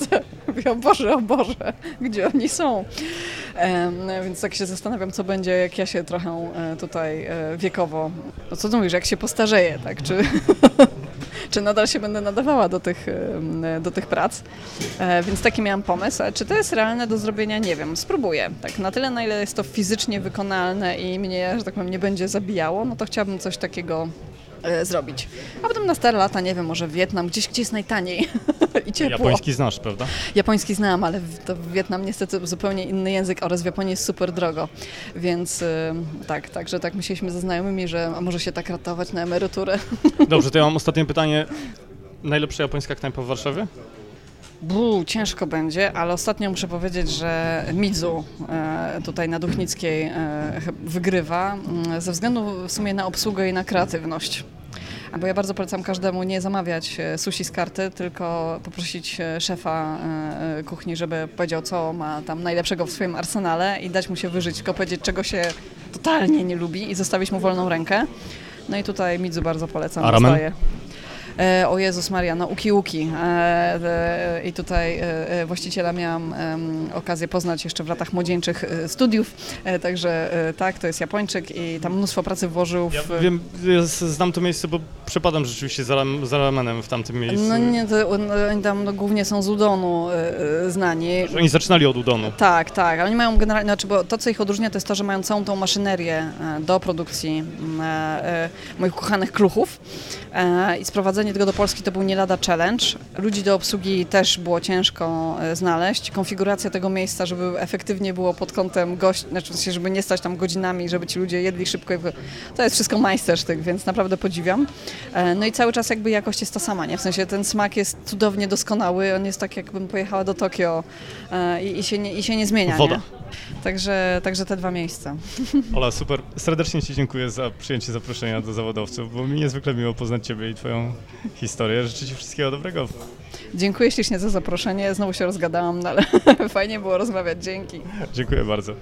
Mówię, o Boże, o Boże, gdzie oni są? więc tak się zastanawiam, co będzie, jak ja się trochę e, tutaj e, wiekowo, no co ty mówisz, jak się postarzeję, tak, czy... czy nadal się będę nadawała do tych, do tych prac. E, więc taki miałam pomysł. Czy to jest realne do zrobienia? Nie wiem. Spróbuję. Tak na tyle, na ile jest to fizycznie wykonalne i mnie, że tak powiem, nie będzie zabijało, no to chciałabym coś takiego E, zrobić. A potem na stare lata, nie wiem, może Wietnam, gdzieś, gdzie jest najtaniej i ciepło. Japoński znasz, prawda? Japoński znam, ale to Wietnam niestety zupełnie inny język oraz w Japonii jest super drogo. Więc e, tak, także tak myśleliśmy ze znajomymi, że może się tak ratować na emeryturę. Dobrze, to ja mam ostatnie pytanie. Najlepsza japońska knajpa w Warszawie? Bu, ciężko będzie, ale ostatnio muszę powiedzieć, że Midzu e, tutaj na Duchnickiej e, wygrywa mm, ze względu w sumie na obsługę i na kreatywność. bo ja bardzo polecam każdemu nie zamawiać sushi z karty, tylko poprosić szefa kuchni, żeby powiedział, co ma tam najlepszego w swoim arsenale i dać mu się wyżyć, tylko powiedzieć, czego się totalnie nie lubi i zostawić mu wolną rękę. No i tutaj Midzu bardzo polecam. A ramen? E, o Jezus Maria, no uki uki. E, I tutaj e, właściciela miałam okazję poznać jeszcze w latach młodzieńczych studiów, także tak, to jest Japończyk i tam mnóstwo pracy włożył w... Ja wiem, ja znam to miejsce, bo przepadam rzeczywiście za, za ramenem w tamtym miejscu. No nie, oni tam no, głównie są z udonu znani. Oni zaczynali od udonu. Tak, tak, ale oni mają generalnie, znaczy, bo to co ich odróżnia to jest to, że mają całą tą maszynerię do produkcji moich kochanych kluchów i sprowadzenie sprowadzenie tego do Polski to był nie lada challenge. Ludzi do obsługi też było ciężko e, znaleźć. Konfiguracja tego miejsca, żeby efektywnie było pod kątem gości, znaczy żeby nie stać tam godzinami, żeby ci ludzie jedli szybko. To jest wszystko majstersztyk, więc naprawdę podziwiam. E, no i cały czas jakby jakość jest ta sama, nie? W sensie ten smak jest cudownie doskonały, on jest tak jakbym pojechała do Tokio e, i, i się, nie, i się nie zmienia. Woda. Nie? Także, także te dwa miejsca. Ola, super. Serdecznie Ci dziękuję za przyjęcie zaproszenia do zawodowców, bo mi niezwykle miło poznać Ciebie i Twoją historię. Życzę Ci wszystkiego dobrego. Dziękuję ślicznie za zaproszenie. Znowu się rozgadałam, no ale fajnie było rozmawiać. Dzięki. Dziękuję bardzo.